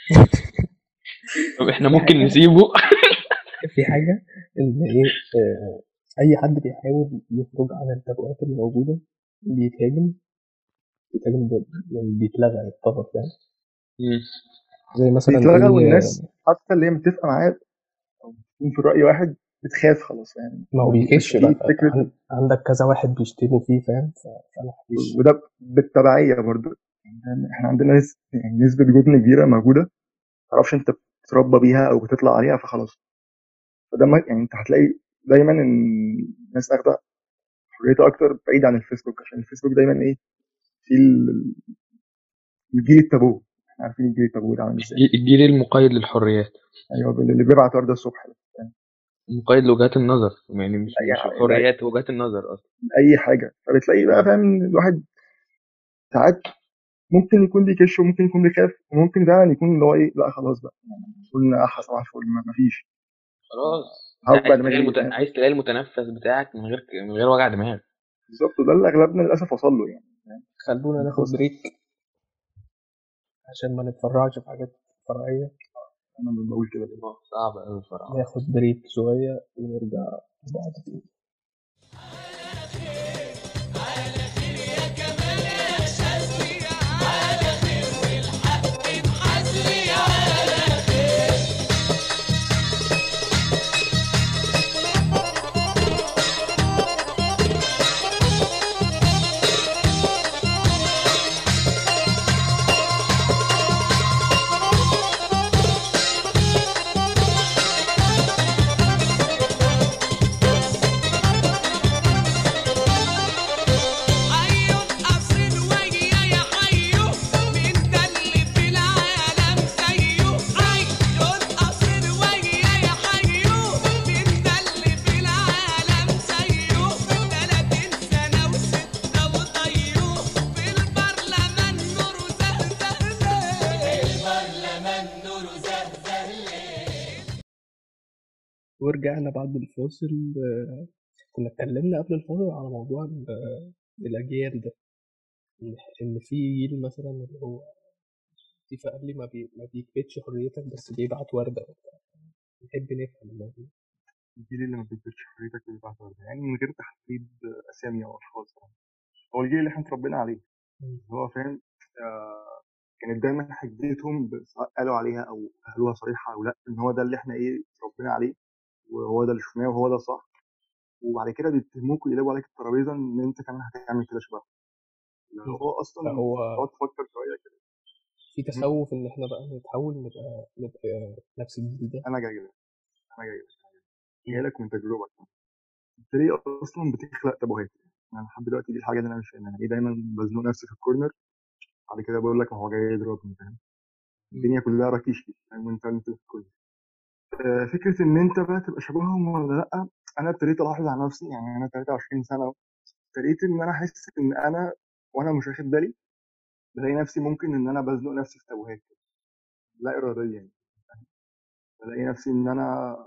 Speaker 2: طب إحنا ممكن نسيبه؟
Speaker 1: في حاجة؟ إن إيه آه، أي حد بيحاول يخرج عن التبوات اللي موجودة بيتهاجم بيتهاجم يعني بيتلغى يتطرف يعني. زي مثلا
Speaker 3: بيتلغى والناس حتى اللي هي متفقة معاه أو بتكون في رأي واحد بتخاف خلاص يعني
Speaker 1: ما هو
Speaker 3: في
Speaker 1: بقى. عندك كذا واحد بيشتموا فيه فاهم؟ فأنا
Speaker 3: وده بالتبعية برضو. يعني إحنا عندنا. يعني نسبة جبن كبيرة موجودة ما تعرفش انت بتتربى بيها أو بتطلع عليها فخلاص. فده ما يعني انت هتلاقي دايما إن الناس اخده حريتها أكتر بعيد عن الفيسبوك عشان الفيسبوك دايما إيه؟ في ال- الجيل التابو إحنا عارفين الجيل التابو ده عامل إزاي.
Speaker 2: الجيل المقيد للحريات.
Speaker 3: أيوه اللي بيبعت ورده الصبح.
Speaker 2: مقيد لوجهات النظر يعني مش
Speaker 3: أي
Speaker 2: مش
Speaker 3: حاجة.
Speaker 2: الحريات وجهات النظر أصلا.
Speaker 3: أي حاجة. فبتلاقي بقى فاهم ان الواحد ساعات ممكن يكون بيكش وممكن يكون بيخاف وممكن فعلا يكون اللي هو إيه لأ خلاص بقى. يعني قلنا احا صباح الفل ما- مفيش
Speaker 2: خلاص. عايز تلاقي, المت... عايز تلاقي المتنفس بتاعك من غير من غير وجع دماغ.
Speaker 3: بالظبط وده اللي أغلبنا للأسف وصل له يعني
Speaker 1: خلونا ناخد. بريك. عشان ما نتفرعش في حاجات فرعية.
Speaker 3: أنا بقول كده
Speaker 2: صعب قوي بصراحة.
Speaker 1: ناخد بريك شوية ونرجع بعد كده. ورجعنا بعد الفاصل آه، كنا اتكلمنا قبل الفاصل على موضوع آه، الأجيال ده. إن إن في جيل مثلا اللي هو ستيف قال لي ما, بي... ما بيكبتش حريتك بس بيبعت وردة وبتاع. نحب نفهم الموضوع.
Speaker 3: الجيل اللي ما بيدركش حريتك اللي بعد يعني من غير تحديد أسامي أو اشخاص يعني هو الجيل اللي إحنا اتربينا عليه. اللي هو فاهم آه كانت دايما حجتهم سواء قالوا عليها أو قالوها صريحة أو لأ إن هو ده اللي إحنا إيه اتربينا عليه. وهو ده اللي شفناه وهو ده صح. وبعد كده بيتهموك ويقلبوا عليك الترابيزة إن أنت كمان هتعمل كده شبهه اللي هو أصلا
Speaker 1: فهو
Speaker 3: تقعد تفكر شوية كده.
Speaker 1: في تخوف إن إحنا بقى نتحول نبقى نبقى نفس الجيل ده.
Speaker 3: أنا جاي لك أنا جاي لك جاي لك. من تجربة. انت ليه أصلا بتخلق تابوهات أنا لحد دلوقتي دي الحاجة اللي أنا مش فاهمها. ليه دايما بزنق نفسي في الكورنر بعد كده بقول لك ما هو جاي يضربني فاهم؟ الدنيا كلها راكيشي فاهم؟ وأنت أنت في الكورنر آه، فكرة إن أنت بقى تبقى شبههم ولا لأ أنا ابتديت ألاحظ على نفسي يعني أنا 23 سنة. ابتديت إن أنا أحس إن أنا وأنا مش واخد بالي بلاقي نفسي ممكن إن أنا بزنق نفسي في تابوهات كده، لا اراديا يعني بلاقي نفسي إن أنا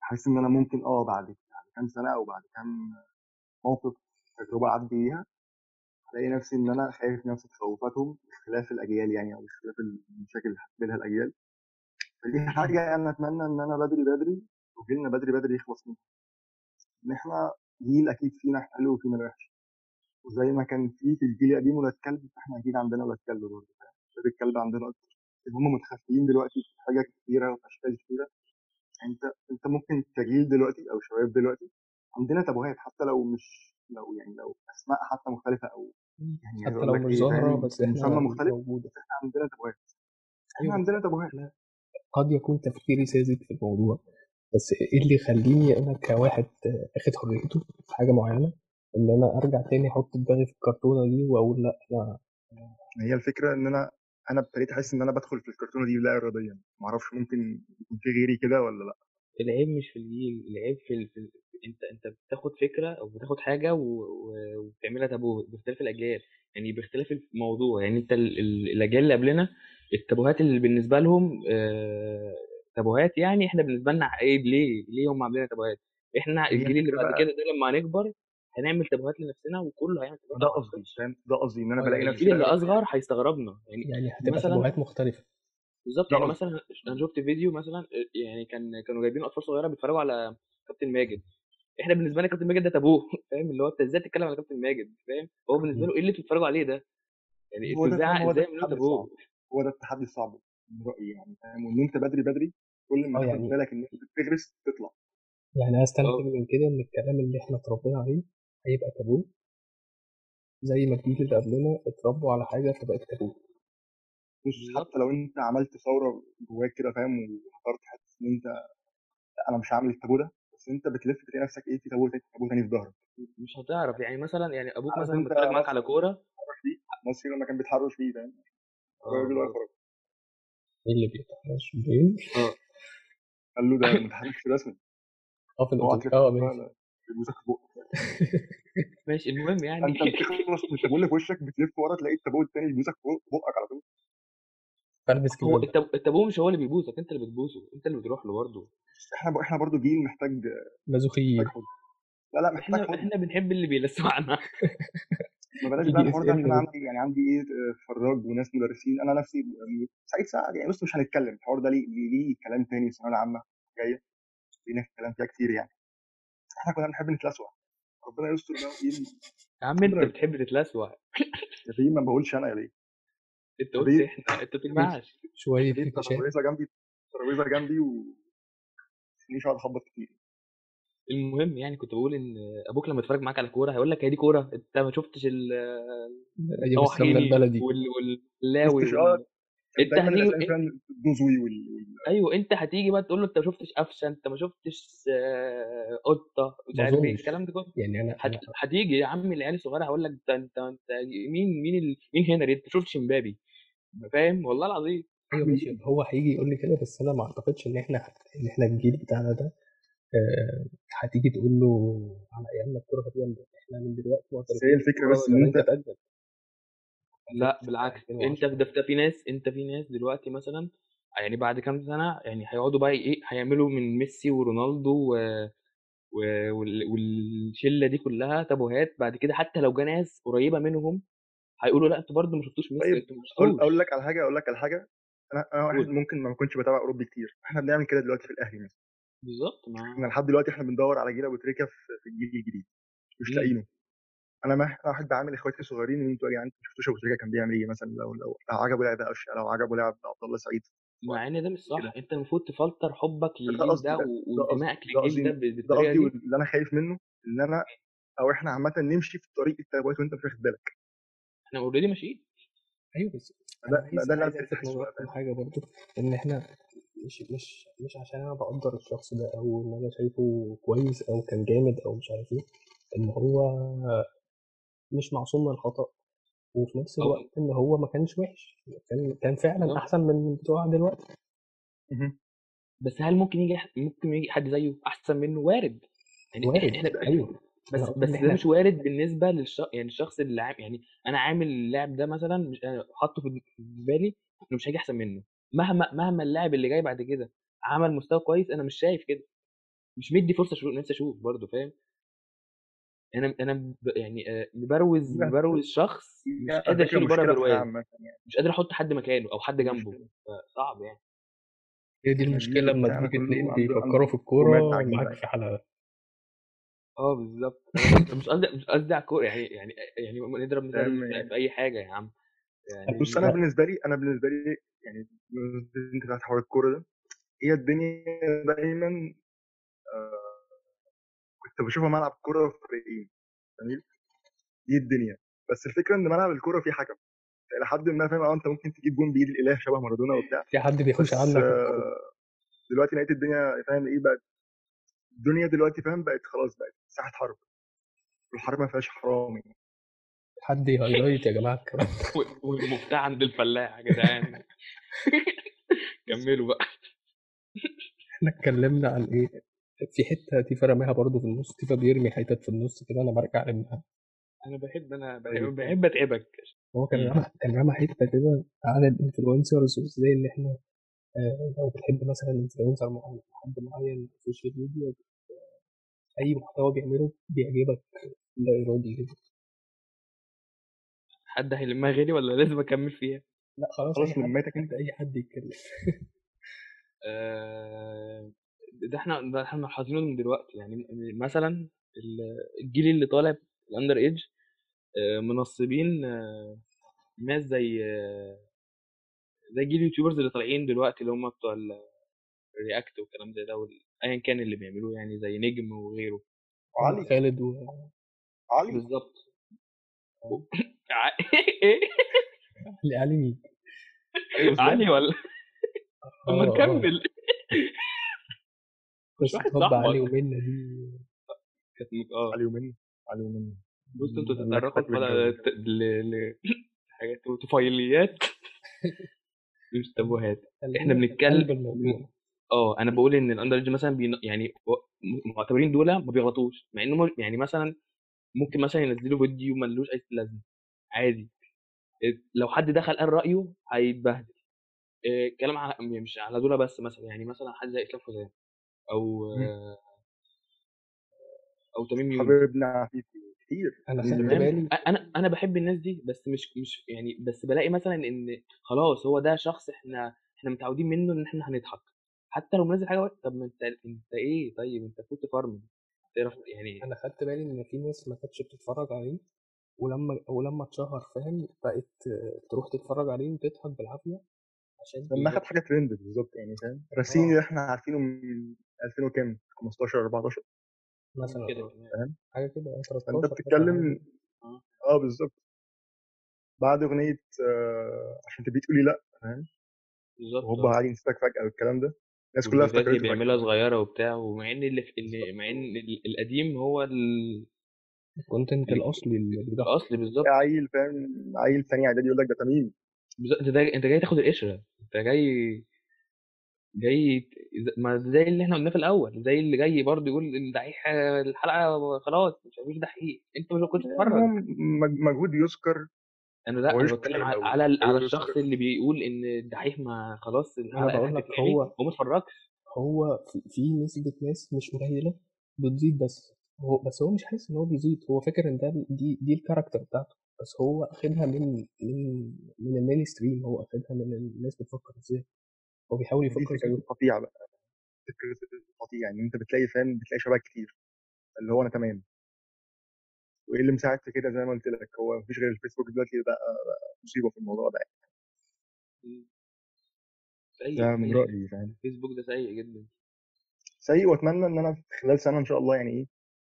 Speaker 3: حاسس إن أنا ممكن آه بعد بعد كام سنة أو بعد كام موقف تجربة أعدي بيها ألاقي نفسي إن أنا خايف نفس تخوفاتهم اختلاف الأجيال يعني أو اختلاف المشاكل اللي هتقابلها الأجيال فدي حاجة أنا أتمنى إن أنا بدري بدري وجيلنا بدري بدري يخلص منها. إن إحنا جيل أكيد فينا حلو وفينا وحش. وزي ما كان في في الجيل القديم ولاد كلب فاحنا أكيد عندنا ولاد كلب برضه؟ ولاد الكلب عندنا أكتر. هم متخفيين دلوقتي في حاجات كتيرة وفي اشكال كتيرة. أنت أنت ممكن كجيل دلوقتي أو شباب دلوقتي عندنا تابوهات حتى لو مش لو يعني لو أسماء حتى مختلفة أو يعني
Speaker 1: حتى لو مش
Speaker 3: إيه
Speaker 1: ظاهرة
Speaker 3: فاهم؟
Speaker 1: بس إحنا
Speaker 3: مسمى مختلف
Speaker 1: موجودة.
Speaker 3: بس إحنا عندنا تابوهات. إحنا
Speaker 1: أيوة.
Speaker 3: عندنا تابوهات.
Speaker 1: أنا قد يكون تفكيري ساذج في الموضوع بس إيه اللي يخليني أنا كواحد أخد حريته في حاجة معينة؟ إن أنا أرجع تاني أحط دماغي في الكرتونة دي وأقول لأ أنا
Speaker 3: هي الفكرة إن أنا أنا ابتديت أحس إن أنا بدخل في الكرتونة دي لا اراديا. ما أعرفش ممكن يكون في غيري كده ولا لأ.
Speaker 2: العيب مش في الجيل العيب في, ال... في ال... أنت أنت بتاخد فكرة أو بتاخد حاجة و... و... وبتعملها. تابو باختلاف الأجيال؟ يعني باختلاف الموضوع. يعني أنت ال... ال... الأجيال اللي قبلنا التابوهات اللي بالنسبة لهم آه... تابوهات يعني إحنا بالنسبة لنا عيب ليه ليه هم عاملين تابوهات؟ إحنا
Speaker 3: هي
Speaker 2: الجيل اللي بعد كده ده لما هنكبر هنعمل تابوهات لنفسنا وكله هيعمل تابوهات
Speaker 3: ده قصدي. فاهم؟ ده قصدي إن أنا
Speaker 1: آه
Speaker 3: بلاقي
Speaker 1: يعني
Speaker 3: نفسي
Speaker 2: الجيل اللي أصغر هيستغربنا. يعني
Speaker 1: يعني هتبقى
Speaker 2: مثلا
Speaker 1: تبوهات مختلفة.
Speaker 2: بالظبط يعني مثلا أنا شفت فيديو مثلا يعني كان كانوا جايبين أطفال صغيرة بيتفرجوا على كابتن ماجد. إحنا بالنسبة لنا كابتن ماجد ده تابوه فاهم؟ اللي هو أنت إزاي تتكلم على كابتن ماجد فاهم؟ هو بالنسبة له إيه اللي بتتفرجوا عليه ده؟ يعني أنتوا إزاي
Speaker 3: إزاي
Speaker 2: تابوه؟
Speaker 3: هو ده التحدي الصعب من رأيي يعني فاهم؟ وإن أنت بدري بدري كل ما تاخد
Speaker 1: يعني
Speaker 3: بالك إن أنت بتغرس تطلع.
Speaker 1: يعني استنتج
Speaker 2: آه.
Speaker 1: من كده إن الكلام اللي إحنا اتربينا عليه هيبقى تابوه زي ما الجيل اللي قبلنا اتربوا على حاجة فبقت تابوه
Speaker 3: بص حتى لو أنت عملت ثورة جواك كده فاهم؟ واخترت حتة إن أنت لأ أنا مش هعمل التابو ده بس أنت بتلف تلاقي نفسك إيه في تابو تاني تابو تاني في ظهرك.
Speaker 2: مش هتعرف. يعني مثلا يعني
Speaker 3: أبوك
Speaker 2: مثلا بيتفرج معاك على
Speaker 3: كورة. مصري لما كان بيتحرش فيه فاهم؟
Speaker 2: آه
Speaker 3: الراجل خرج
Speaker 1: إيه اللي بيتحرش بيه
Speaker 2: آه.
Speaker 3: قال له ده متحرش رسمي.
Speaker 1: آه في
Speaker 3: آه
Speaker 1: ماشي.
Speaker 2: ماشي المهم يعني
Speaker 3: أنت بتخلص من اللي في وشك بتلف ورا تلاقي التابو التاني يبوسك في بقك على طول.
Speaker 2: هو
Speaker 1: كمام
Speaker 2: التاب- التابوه مش هو اللي بيبوسك أنت اللي بتبوسه أنت اللي بتروح له برضه.
Speaker 3: إحنا إحنا برضو جيل محتاج
Speaker 1: مازوخيين
Speaker 3: لا لا محتاج إحنا
Speaker 2: إحنا بنحب اللي بيلسعنا
Speaker 3: ما بلاش بقى الحوار ده أنا عندي يعني عندي إيه آه، فراج وناس مدرسين. أنا نفسي سعيد سعد يعني بص مش هنتكلم. الحوار ده ليه ليه, كلام تاني الثانوية العامة جاية؟ لينا كلام فيها كتير يعني؟ إحنا كنا بنحب نتلسع ربنا يستر بقى
Speaker 2: يا عم
Speaker 3: أنت
Speaker 2: بتحب تتلسوع
Speaker 3: يا فيه ما بقولش أنا يا ليه أنت
Speaker 2: قلت
Speaker 3: بيه.
Speaker 2: إحنا أنت بتجمعش
Speaker 1: شوية
Speaker 3: في
Speaker 1: نكاشات
Speaker 3: ترابيزة جنبي ترابيزة جنبي و مش هقعد أخبط كتير.
Speaker 2: المهم يعني كنت بقول إن أبوك لما يتفرج معاك على كورة هيقول لك هي دي كورة أنت ما شفتش ال-
Speaker 1: البلدي.
Speaker 2: وال- واللاوي
Speaker 3: كان أنت
Speaker 2: هتيجي أيوه أنت هتيجي بقى تقول له أنت ما شفتش قفشة أنت ما شفتش آه، قطة مش
Speaker 1: ما
Speaker 2: عارف
Speaker 1: إيه
Speaker 2: الكلام ده كله.
Speaker 1: يعني أنا
Speaker 2: هت...
Speaker 1: أنا
Speaker 2: هتيجي يا عم العيال الصغيرة هقول لك انت أنت أنت مين مين ال... مين هنري؟ أنت ما شفتش إمبابي. فاهم؟ والله العظيم.
Speaker 1: أيوه ماشي. هو هيجي يقول لي كده بس أنا ما أعتقدش إن إحنا إن إحنا الجيل بتاعنا ده آه، هتيجي تقول له على ايامنا الكورة كانت جامدة إحنا من دلوقتي
Speaker 3: بس هي
Speaker 1: الفكرة
Speaker 3: بس إن
Speaker 1: أنت اجمد
Speaker 2: لا بالعكس. أنت
Speaker 1: 2010
Speaker 2: ده في ناس أنت في ناس دلوقتي مثلا يعني بعد كام سنة يعني هيقعدوا بقى إيه هيعملوا من ميسي ورونالدو و... و... وال... والشلة دي كلها تابوهات. بعد كده حتى لو جه ناس قريبة منهم هيقولوا لا أنتوا برضه ما شفتوش ميسي
Speaker 3: طيب
Speaker 2: أنتوا ما
Speaker 3: أقول
Speaker 2: شفتوش.
Speaker 3: أقول لك على حاجة أقول لك على حاجة. أنا أنا واحد ممكن ما كنتش بتابع أوروبي كتير. إحنا بنعمل كده دلوقتي في الأهلي مثلا.
Speaker 2: بالظبط
Speaker 3: إحنا
Speaker 2: ما
Speaker 3: لحد دلوقتي إحنا بندور على جيل أبو تريكة في في الجيل الجديد مش
Speaker 2: مم.
Speaker 3: لاقيينه أنا ما أنا واحد بعمل إخواتي الصغيرين إن أنتوا يا جدعان ما شفتوش أبو تريكة كان بيعمل إيه مثلا؟ لو لو عجبه لعب قفشه لو عجبه لعب عبد الله سعيد
Speaker 2: مع إن ده مش صح
Speaker 3: كده.
Speaker 2: أنت المفروض تفلتر حبك للجيل ده وانتمائك للجيل ده بالطريقة
Speaker 3: قصدي
Speaker 2: دي.
Speaker 3: واللي أنا خايف منه إن أنا أو إحنا عامة نمشي في طريق التابوات وأنت مش واخد بالك.
Speaker 2: إحنا اوريدي ماشيين.
Speaker 1: أيوه بس
Speaker 3: ده ده اللي أنا
Speaker 1: حاجة برضو إن إحنا مش مش مش عشان أنا بقدر الشخص ده أو إن أنا شايفه كويس أو كان جامد أو مش عارف إيه إن هو مش معصوم من الخطأ. وفي نفس الوقت إن هو ما كانش وحش. كان كان فعلا
Speaker 2: بالظبط
Speaker 1: أحسن من بتوع دلوقتي.
Speaker 2: بس هل ممكن يجي ممكن يجي حد زيه أحسن منه؟ وارد. يعني
Speaker 1: وارد. إحنا أيوه.
Speaker 2: بس بس ده مش وارد بالنسبة للشخص يعني الشخص اللي عام يعني أنا عامل اللاعب ده مثلا مش حاطه في بالي إنه مش هيجي أحسن منه. مهما مهما اللاعب اللي جاي بعد كده عمل مستوى كويس أنا مش شايف كده. مش مدي فرصة أشوف نفسي أشوف برضه فاهم؟ أنا أنا ب- يعني آه، مبروز مبروز شخص مش قادر أشيله بره برواز
Speaker 3: يعني.
Speaker 2: مش قادر أحط حد مكانه أو حد جنبه فصعب يعني.
Speaker 1: هي دي إحنا
Speaker 3: المشكلة
Speaker 1: لما تيجي اتنين بيفكروا في
Speaker 3: الكورة
Speaker 1: معاك
Speaker 3: يعني
Speaker 1: في حلقة.
Speaker 2: آه بالظبط مش قصدي مش قصدي على الكورة يعني يعني يعني نضرب مثال في
Speaker 3: يعني.
Speaker 2: في أي حاجة يا عم. يعني
Speaker 3: بص
Speaker 1: أنا
Speaker 3: بالنسبة لي أنا بالنسبة لي يعني انت بتاعت حوار الكورة ده هي الدنيا دايما آه كنت بشوفها ملعب كورة فريقين جميل؟ دي الدنيا. بس الفكرة إن ملعب الكورة فيه حكم. إلى حد ما فاهم آه أنت ممكن تجيب جون بإيد الإله شبه مارادونا وبتاع.
Speaker 1: في حد بيخش عنك؟ الكوره
Speaker 3: آه دلوقتي لقيت الدنيا فاهم إيه بقت الدنيا دلوقتي فاهم بقت خلاص بقت ساحة حرب. الحرب ما فيهاش حرامي.
Speaker 1: حد يهايلايت يا جماعة. الكلام
Speaker 2: والمفتاح عند الفلاح يا جدعان. كملوا بقى.
Speaker 1: إحنا اتكلمنا عن إيه؟ في حتة تيفا رماها برضه في النص تيفا بيرمي حتت في النص كده أنا برجع أرميها.
Speaker 2: أنا بحب أنا بحب,
Speaker 3: طيب.
Speaker 2: بحب أتعبك.
Speaker 1: هو كان. رمى كان رمى حتة كده على ال influencers وإزاي إن إحنا آه، لو بتحب مثلا influencer معين حد معين في السوشيال ميديا أي محتوى بيعمله بيعجبك لا ارادي كده.
Speaker 2: حد هيلمها غيري ولا لازم أكمل فيها؟
Speaker 1: لا خلاص
Speaker 3: خلاص لميتك أنت
Speaker 1: أي حد يتكلم.
Speaker 2: آه، ده إحنا ده إحنا ملاحظينه من دلوقتي. يعني مثلا ال- الجيل اللي طالع ال under age منصبين آه، ناس زي آه، زي جيل ال YouTubers اللي طالعين دلوقتي اللي هم بتوع ال react والكلام زي ده وال- ايا كان اللي بيعملوه يعني زي نجم وغيره.
Speaker 1: محمد
Speaker 3: علي
Speaker 1: خالد و
Speaker 3: علي
Speaker 2: بالظبط
Speaker 1: علي علي مين؟
Speaker 3: علي وزدان
Speaker 2: علي ولا؟ طب ما نكمل مش
Speaker 1: قصة
Speaker 2: واحد
Speaker 1: حب علي ومنة دي.
Speaker 2: كانت آه.
Speaker 3: علي ومنى علي ومنى
Speaker 2: بص
Speaker 3: أنتوا
Speaker 2: تتطرقوا
Speaker 3: فاكر
Speaker 2: على
Speaker 3: الجو
Speaker 2: ل... ل... حاجات طفيليات مش تابوهات.
Speaker 1: إحنا
Speaker 2: بنتكلم آه أنا بقول إن الاندر ايدج مثلا بين... يعني معتبرين دول ما بيغلطوش. مع إنه يعني مثلا ممكن مثلا ينزلوا فيديو ملوش أي لازمة. عادي. إيه، لو حد دخل قال رأيه هيتبهدل. إيه، كلام على مش على دول بس مثلا يعني مثلا حد زي إسلام حسام أو
Speaker 3: مم.
Speaker 2: آه، أو تميم يونس.
Speaker 3: حبيبنا عفيفي كتير. أنا
Speaker 1: خدت بالي
Speaker 2: أنا أنا بحب الناس دي بس مش مش يعني بس بلاقي مثلا إن خلاص هو ده شخص إحنا إحنا متعودين منه إن إحنا هنضحك. حتى لو منزل حاجة طب ما أنت أنت إيه؟ طيب أنت كنت فارم تعرف يعني
Speaker 1: أنا خدت بالي إن في ناس ما كانتش بتتفرج عليه. ولما ولما اتشهر فاهم؟ بقت آه، تروح تتفرج عليه وتضحك بالعافية عشان
Speaker 3: لما اخد حاجة ترند بالظبط يعني فاهم؟ راسيني
Speaker 1: آه.
Speaker 3: اللي إحنا عارفينه من 2000 وكام؟ 15 14
Speaker 1: مثلا
Speaker 2: كده كمان.
Speaker 3: فاهم؟
Speaker 1: حاجة كده آه،
Speaker 3: فأنت
Speaker 1: 13 مثلا حاجة
Speaker 3: بتتكلم
Speaker 2: آه.
Speaker 3: آه بالظبط. بعد أغنية آه عشان تبي تقولي لأ فاهم؟
Speaker 2: بالظبط
Speaker 3: وهوبا
Speaker 2: آه.
Speaker 3: علي نسيتك فجأة والكلام ده. الناس كلها فجاه
Speaker 2: بيعملها صغيرة وبتاع ومع إن اللي, اللي مع إن ال- القديم هو ال-
Speaker 1: الكونتنت
Speaker 2: ال-
Speaker 1: الأصلي اللي بيضحك.
Speaker 2: الأصلي بالظبط.
Speaker 3: عيل فاهم عيل ثاني إعدادي يقول لك ده تميم.
Speaker 2: بالظبط انت أنت جاي تاخد القشرة. أنت جاي جاي ما زي اللي إحنا قلناه في الأول زي اللي جاي برضه يقول الدحيح الحلقة خلاص مش مفيش دحيح. أنت مش كنت
Speaker 3: هو
Speaker 2: تتفرج
Speaker 3: مج- مجهود يذكر أنا
Speaker 2: لأ
Speaker 3: أنا
Speaker 2: بتكلم على. على, الشخص اللي بيقول إن الدحيح ما خلاص الحلقة
Speaker 1: بقول لك هو-
Speaker 2: هو ما اتفرجش
Speaker 1: هو في, في نسبة ناس مش قليلة بتزيد بس. هو بس هو مش حاسس إن هو بيزيد. هو فاكر إن ده دي دي ال character بتاعته. بس هو أخدها من من من ال mainstream هو أخدها من الناس بتفكر إزاي. هو بيحاول
Speaker 3: دي
Speaker 1: يفكر
Speaker 3: فكرة
Speaker 1: زيه.
Speaker 3: القطيع بقى. فكرة القطيع. يعني أنت بتلاقي فاهم؟ بتلاقي شباب كتير. اللي هو أنا تمام. وإيه اللي مساعد في كده؟ زي ما قلت لك هو مفيش غير الفيسبوك دلوقتي بقى بقى مصيبة في الموضوع ده. يعني.
Speaker 2: سيء
Speaker 3: ده من
Speaker 2: سيء
Speaker 3: رأيي فاهم؟
Speaker 2: الفيسبوك ده سيء جدا.
Speaker 3: سيء وأتمنى إن أنا في خلال سنة إن شاء الله يعني إيه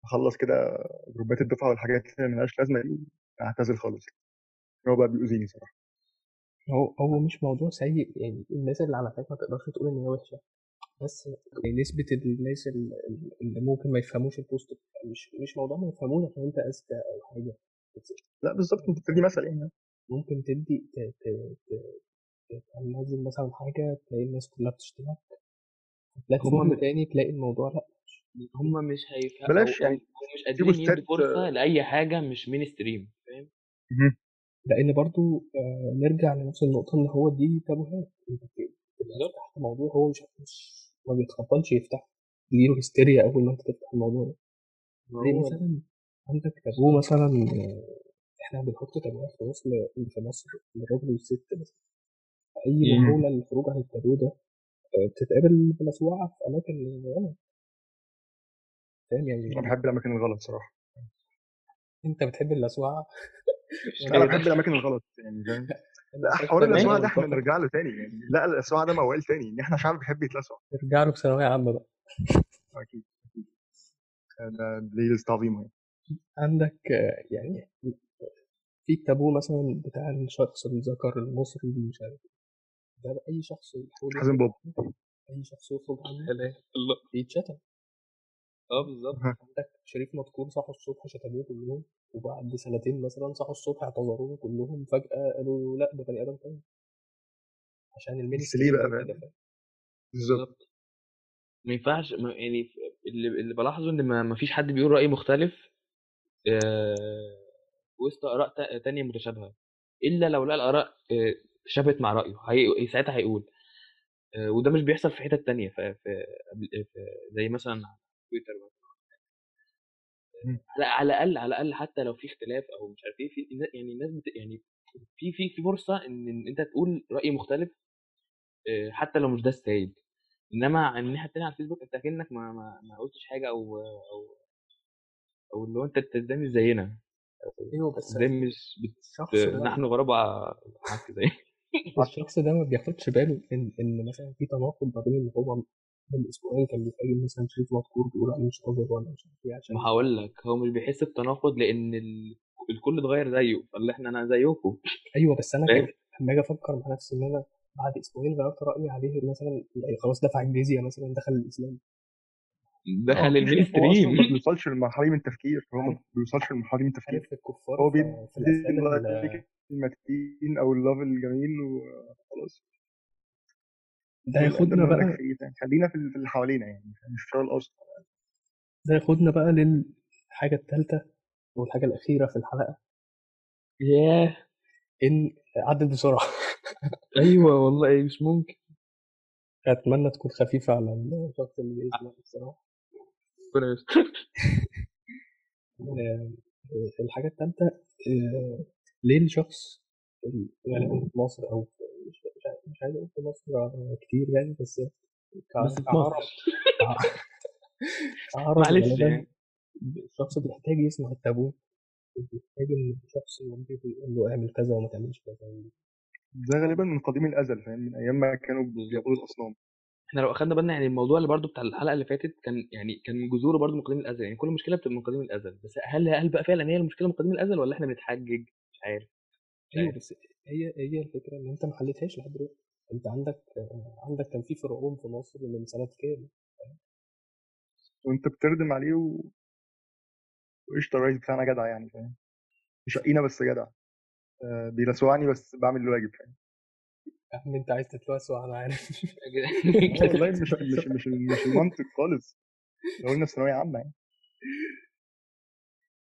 Speaker 3: أخلص كده جروبات الدفعة والحاجات اللي ملهاش لازمة دي اعتزل خالص. هو بقى بيؤذيني صراحة.
Speaker 1: هو هو مش موضوع سيء يعني الناس اللي على فكرة ما تقدرش تقول إن هي وحشة بس يعني نسبة الناس ال- ال- اللي ممكن ما يفهموش البوست مش مش موضوع ما يفهموش عشان أنت أذكى أو حاجة.
Speaker 3: لا بالظبط انت بتدي مثل يعني.
Speaker 1: ممكن تدي تنزل مثلا حاجة تلاقي الناس كلها بتشتمك في
Speaker 2: هم-
Speaker 1: تاني تلاقي الموضوع لأ.
Speaker 2: هم مش هيفهموا
Speaker 3: بلاش يعني
Speaker 2: مش قادرين يدوا فرصه لأي حاجة مش مين ستريم فاهم
Speaker 1: لأن برضو آه، نرجع لنفس النقطة ان هو دي تابوهات أنت فتحت موضوع هو مش مش ما بيتقبلش يفتح يجيله هستيريا أول ما أنت تفتح الموضوع ده. زي مثلا عندك تابو مثلا آه، إحنا بنحط تابوهات في مصر في مصر للراجل والست مثلا. أي
Speaker 2: مم.
Speaker 1: محاولة للخروج عن التابو ده آه، بتتقابل بمسوعة في أماكن غلط فاهم يعني
Speaker 3: أنا بحب الأماكن الغلط صراحة.
Speaker 1: أنت بتحب اللسوعة
Speaker 3: أنا بحب الأماكن الغلط يعني فاهم؟ لا حوار اللسوعه ده إحنا نرجع له تاني يعني. لا اللسوعه ده موال تاني ان إحنا شعب بيحب يتلسع.
Speaker 1: نرجع له في ثانوية عامة بقى.
Speaker 3: أكيد أكيد. ده ليست عظيمه يعني.
Speaker 1: عندك يعني في التابو مثلا بتاع الشخص الذكر المصري اللي مش عارف. ده أي شخص يحاول
Speaker 3: حازم بابا
Speaker 1: أي شخص يخرج عنه
Speaker 2: الله
Speaker 1: بيتشتم
Speaker 2: آه بالظبط.
Speaker 1: عندك شريف مذكور صحوا الصبح شتموه كلهم وبعد سنتين مثلا صحوا الصبح اعتذروا له كلهم فجأة قالوا لا ده بني آدم تاني. عشان المين
Speaker 3: بس ليه بقى؟ بالظبط.
Speaker 2: ما ينفعش يعني اللي, اللي بلاحظه إن ما فيش حد بيقول رأي مختلف آه، وسط آراء تا- تانية متشابهة. إلا لو لقى الآراء آه، تشابهت مع رأيه هي... ساعتها هيقول. آه، وده مش بيحصل في حتت تانية في... في... في... زي مثلا تويتر مثلا. على على الأقل على الأقل حتى لو في اختلاف أو مش عارف إيه في يعني الناس بت... يعني في في في فرصة إن إن أنت تقول رأي مختلف آه، حتى لو مش ده السائد إنما عن الناحية التانية على الفيسبوك أنت اكنك ما ما, ما قلتش حاجة أو أو أو اللي هو أنت انت مش زينا.
Speaker 1: أيوه بس
Speaker 2: إزاي مش بت...
Speaker 1: ده
Speaker 2: نحن معاك زي
Speaker 1: الشخص ده ما بياخدش باله إن إن مثلا في تناقض ما بين ان هو من أسبوعين كان بيتكلم مثلا شريف مذكور بيقول عليه مش قادر ولا مش عارف إيه عشان
Speaker 2: ما هقول لك هو مش بيحس بتناقض لأن ال... الكل اتغير زيه فاللي إحنا أنا زيكم.
Speaker 1: أيوه بس أنا لما أجي أفكر مع نفسي إن أنا بعد أسبوعين غيرت رأيي عليه مثلا يعني خلاص دفع الجزيه مثلا دخل الإسلام.
Speaker 2: دخل
Speaker 3: هو ال
Speaker 2: mainstream
Speaker 3: ما بيوصلش للمرحلة دي من التفكير هو ما بيوصلش للمرحلة دي من التفكير.
Speaker 1: الكفار
Speaker 3: هو
Speaker 1: ال
Speaker 3: like المتين أو ال love الجميل وخلاص
Speaker 1: ده ياخدنا
Speaker 3: لك
Speaker 1: بقى
Speaker 3: في تاني خلينا في ال- في اللي حوالينا يعني مش في الاوسط
Speaker 1: ده ياخدنا بقى للحاجة الثالثه والحاجة الأخيرة في الحلقة.
Speaker 2: ياه
Speaker 1: إن عدت بسرعة.
Speaker 2: أيوه والله مش ممكن.
Speaker 1: أتمنى تكون خفيفة على الشخص اللي بيسمع
Speaker 2: يستر.
Speaker 1: آه، الحاجة الثالثه ليه الشخص غالبا في مصر أو في مش عايز- أقول في مصر آه، كتير يعني بس
Speaker 2: بس في
Speaker 1: كعرب.
Speaker 2: معلش يعني.
Speaker 1: الشخص بيحتاج يسمع التابو بيحتاج إن الشخص يوجهه يقول له اعمل كذا وما تعملش كذا.
Speaker 3: ده غالبا من قديم الأزل فاهم؟ من أيام ما كانوا بيعبدوا الاصنام
Speaker 2: إحنا لو أخدنا بالنا يعني الموضوع اللي برضو بتاع الحلقة اللي فاتت كان يعني كان جذوره برضو من قديم الأزل يعني كل مشكلة بتبقى من قديم الأزل. بس هل هل بقى فعلا هي المشكلة من قديم الأزل ولا إحنا بنتحجج؟ مش عارف. أيوه
Speaker 1: بس هي هي الفكرة إن أنت ما حلتهاش لحد دلوقتي. أنت عندك عندك كان في فرعون في مصر من سنة كام؟
Speaker 3: وأنت بتردم عليه و... وقشطة الرئيس بتاعنا جدع يعني فاهم؟ مش شقينا بس جدع. آه بيلسوعني بس بعمل الواجب فاهم؟
Speaker 1: يا عم أنت عايز تتوسع أنا عارف.
Speaker 3: والله مش مش مش مش المنطق خالص. لو قلنا ثانوية عامة يعني.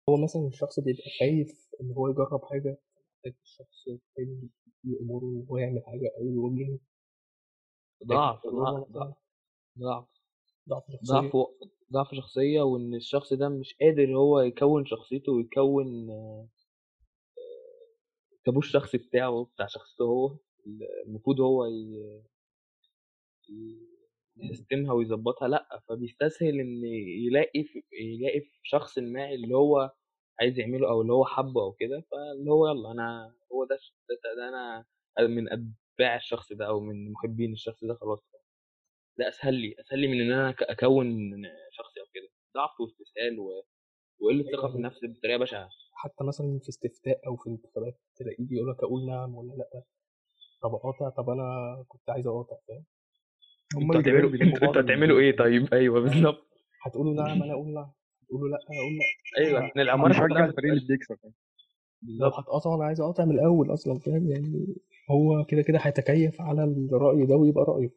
Speaker 1: هو مثلا الشخص بيبقى خايف إن هو يجرب حاجة محتاج الشخص التاني يأمره وهو يعمل حاجة أو يوجهه
Speaker 2: ضعف ضعف ضعف.
Speaker 1: ضعف.
Speaker 2: ضعف
Speaker 1: ضعف
Speaker 2: شخصية وإن الشخص ده مش قادر هو يكون شخصيته ويكون آه، التابو الشخصي بتاعه بتاع شخصيته هو المفروض هو ي- ي- يسيستمها ويظبطها لأ. فبيستسهل إن يلاقي في يلاقي في شخص ما اللي هو عايز يعمله أو اللي هو حبه أو كده فاللي هو يلا أنا هو ده ده, ده أنا من أتباع الشخص ده أو من محبين الشخص ده خلاص. ده أسهل لي أسهل لي من إن أنا أك- أكون شخصي أو كده. ضعف واستسهال و- وقلة ثقة في النفس بطريقة بشعة.
Speaker 1: حتى مثلا في استفتاء أو في انتخابات تلاقيه بيقول لك أقول نعم ولا لأ طب أقاطع؟ طب أنا كنت عايز أقاطع فاهم؟
Speaker 3: هم أنتوا
Speaker 2: هتعملوا أنتوا هتعملوا إيه طيب؟ أيوه بالظبط.
Speaker 1: هتقولوا نعم أنا أقول نعم. هتقولوا لأ أنا أقول لأ
Speaker 2: أيوه عشان العماره
Speaker 3: بيشجع
Speaker 2: كلها
Speaker 3: الفريق اللي بيكسب
Speaker 1: لو
Speaker 2: بالظبط.
Speaker 1: هتقاطع أنا عايز أقاطع من الأول أصلا فاهم؟ يعني هو كده كده هيتكيف على الرأي ده ويبقى رأيه.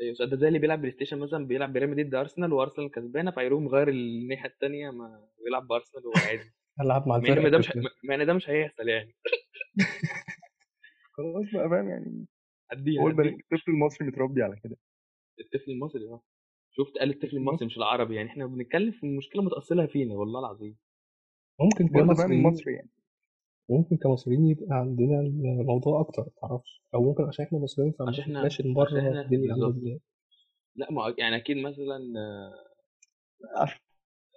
Speaker 2: أيوه ده زي اللي بيلعب PlayStation مثلا بيلعب بريال مدريد ضد أرسنال وأرسنال كسبانة فيروح مغير الناحية الثانية ما بيلعب بأرسنال وهو عادي
Speaker 1: هلعب مع الفرق
Speaker 2: ده مش. مع إن ده مش هيحصل يعني.
Speaker 3: خلاص بقى فاهم؟ يعني هو الطفل المصري متربي على كده.
Speaker 2: الطفل المصري آه. شفت قال الطفل المصري مش العربي يعني إحنا بنتكلم في مشكلة متأصلة فينا والله العظيم.
Speaker 1: ممكن كمصريين
Speaker 3: المصري يعني.
Speaker 1: ممكن كمصريين يبقى عندنا الموضوع أكتر متعرفش أو ممكن عشان إحنا مصريين فما
Speaker 2: عشان
Speaker 1: بره الدنيا. إزاي
Speaker 2: لا ما يعني أكيد مثلا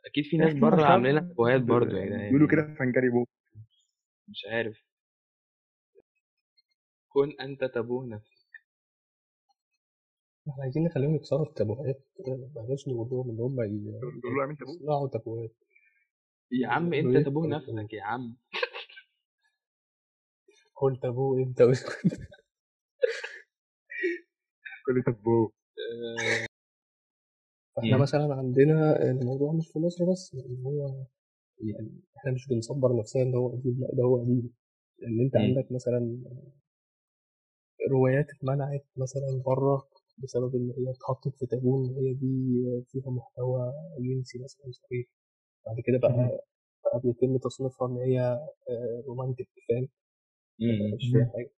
Speaker 2: أكيد في ناس
Speaker 3: إحنا
Speaker 2: بره عاملين لنا هوايات برضه يعني
Speaker 3: بيقولوا كده فنجري بو
Speaker 2: مش عارف. كن أنت تبوه نفسك.
Speaker 1: إحنا عايزين نخليهم يكسروا التابوهات بلاش نقول لهم إن هم
Speaker 3: اعمل
Speaker 1: يصنعوا تابوهات
Speaker 2: يا عم انت
Speaker 1: إيه؟
Speaker 2: تبوه نفسك يا عم
Speaker 1: قول تابوه انت واسكت
Speaker 3: كل تابو
Speaker 2: آه،
Speaker 1: فإحنا
Speaker 2: مم.
Speaker 1: مثلا عندنا الموضوع مش في مصر بس ان هو يعني إحنا مش بنصبر نفسنا إن هو قديم لأ ده هو قديم لأن أنت
Speaker 2: مم.
Speaker 1: عندك مثلا روايات اتمنعت مثلا بره بسبب إن هي اتحطت في تابو إن هي دي فيها محتوى جنسي مثلا صريح بعد كده. بقى بقى بيتم تصنيفها إن هي آه، رومانتك فاهم؟
Speaker 2: مم.
Speaker 1: مش فيها حاجة.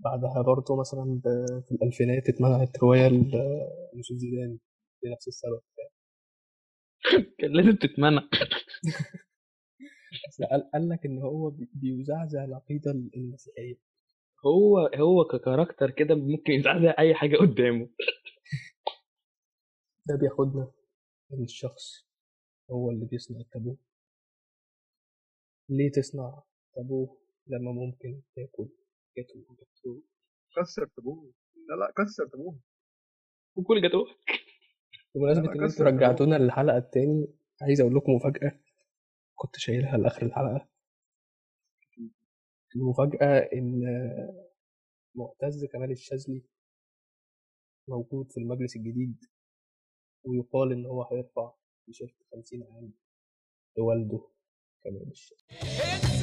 Speaker 1: بعدها برضه مثلا في الألفينات اتمنعت رواية ل- يوسف زيدان لنفس السبب
Speaker 2: كان لازم تتمنع.
Speaker 1: قال, لك إن هو بي- بيزعزع العقيدة المسيحية.
Speaker 2: هو هو ككاركتر كده ممكن يزعزع أي حاجة قدامه.
Speaker 1: ده بياخدنا إن الشخص هو اللي بيصنع التابو. ليه تصنع تابو لما ممكن تاكل؟ جاتو جاتو.
Speaker 3: كسر تابوه لا لا كسر تابوه
Speaker 2: وكل جاتوه
Speaker 1: بمناسبة أنتوا
Speaker 3: تابو.
Speaker 1: رجعتونا للحلقة التاني عايز أقول لكم مفاجأة كنت شايلها لآخر الحلقة. المفاجأة إن معتز كمال الشاذلي موجود في المجلس الجديد ويقال إن هو هيرفع تيشيرت 50 عام لوالده كمال الشاذلي.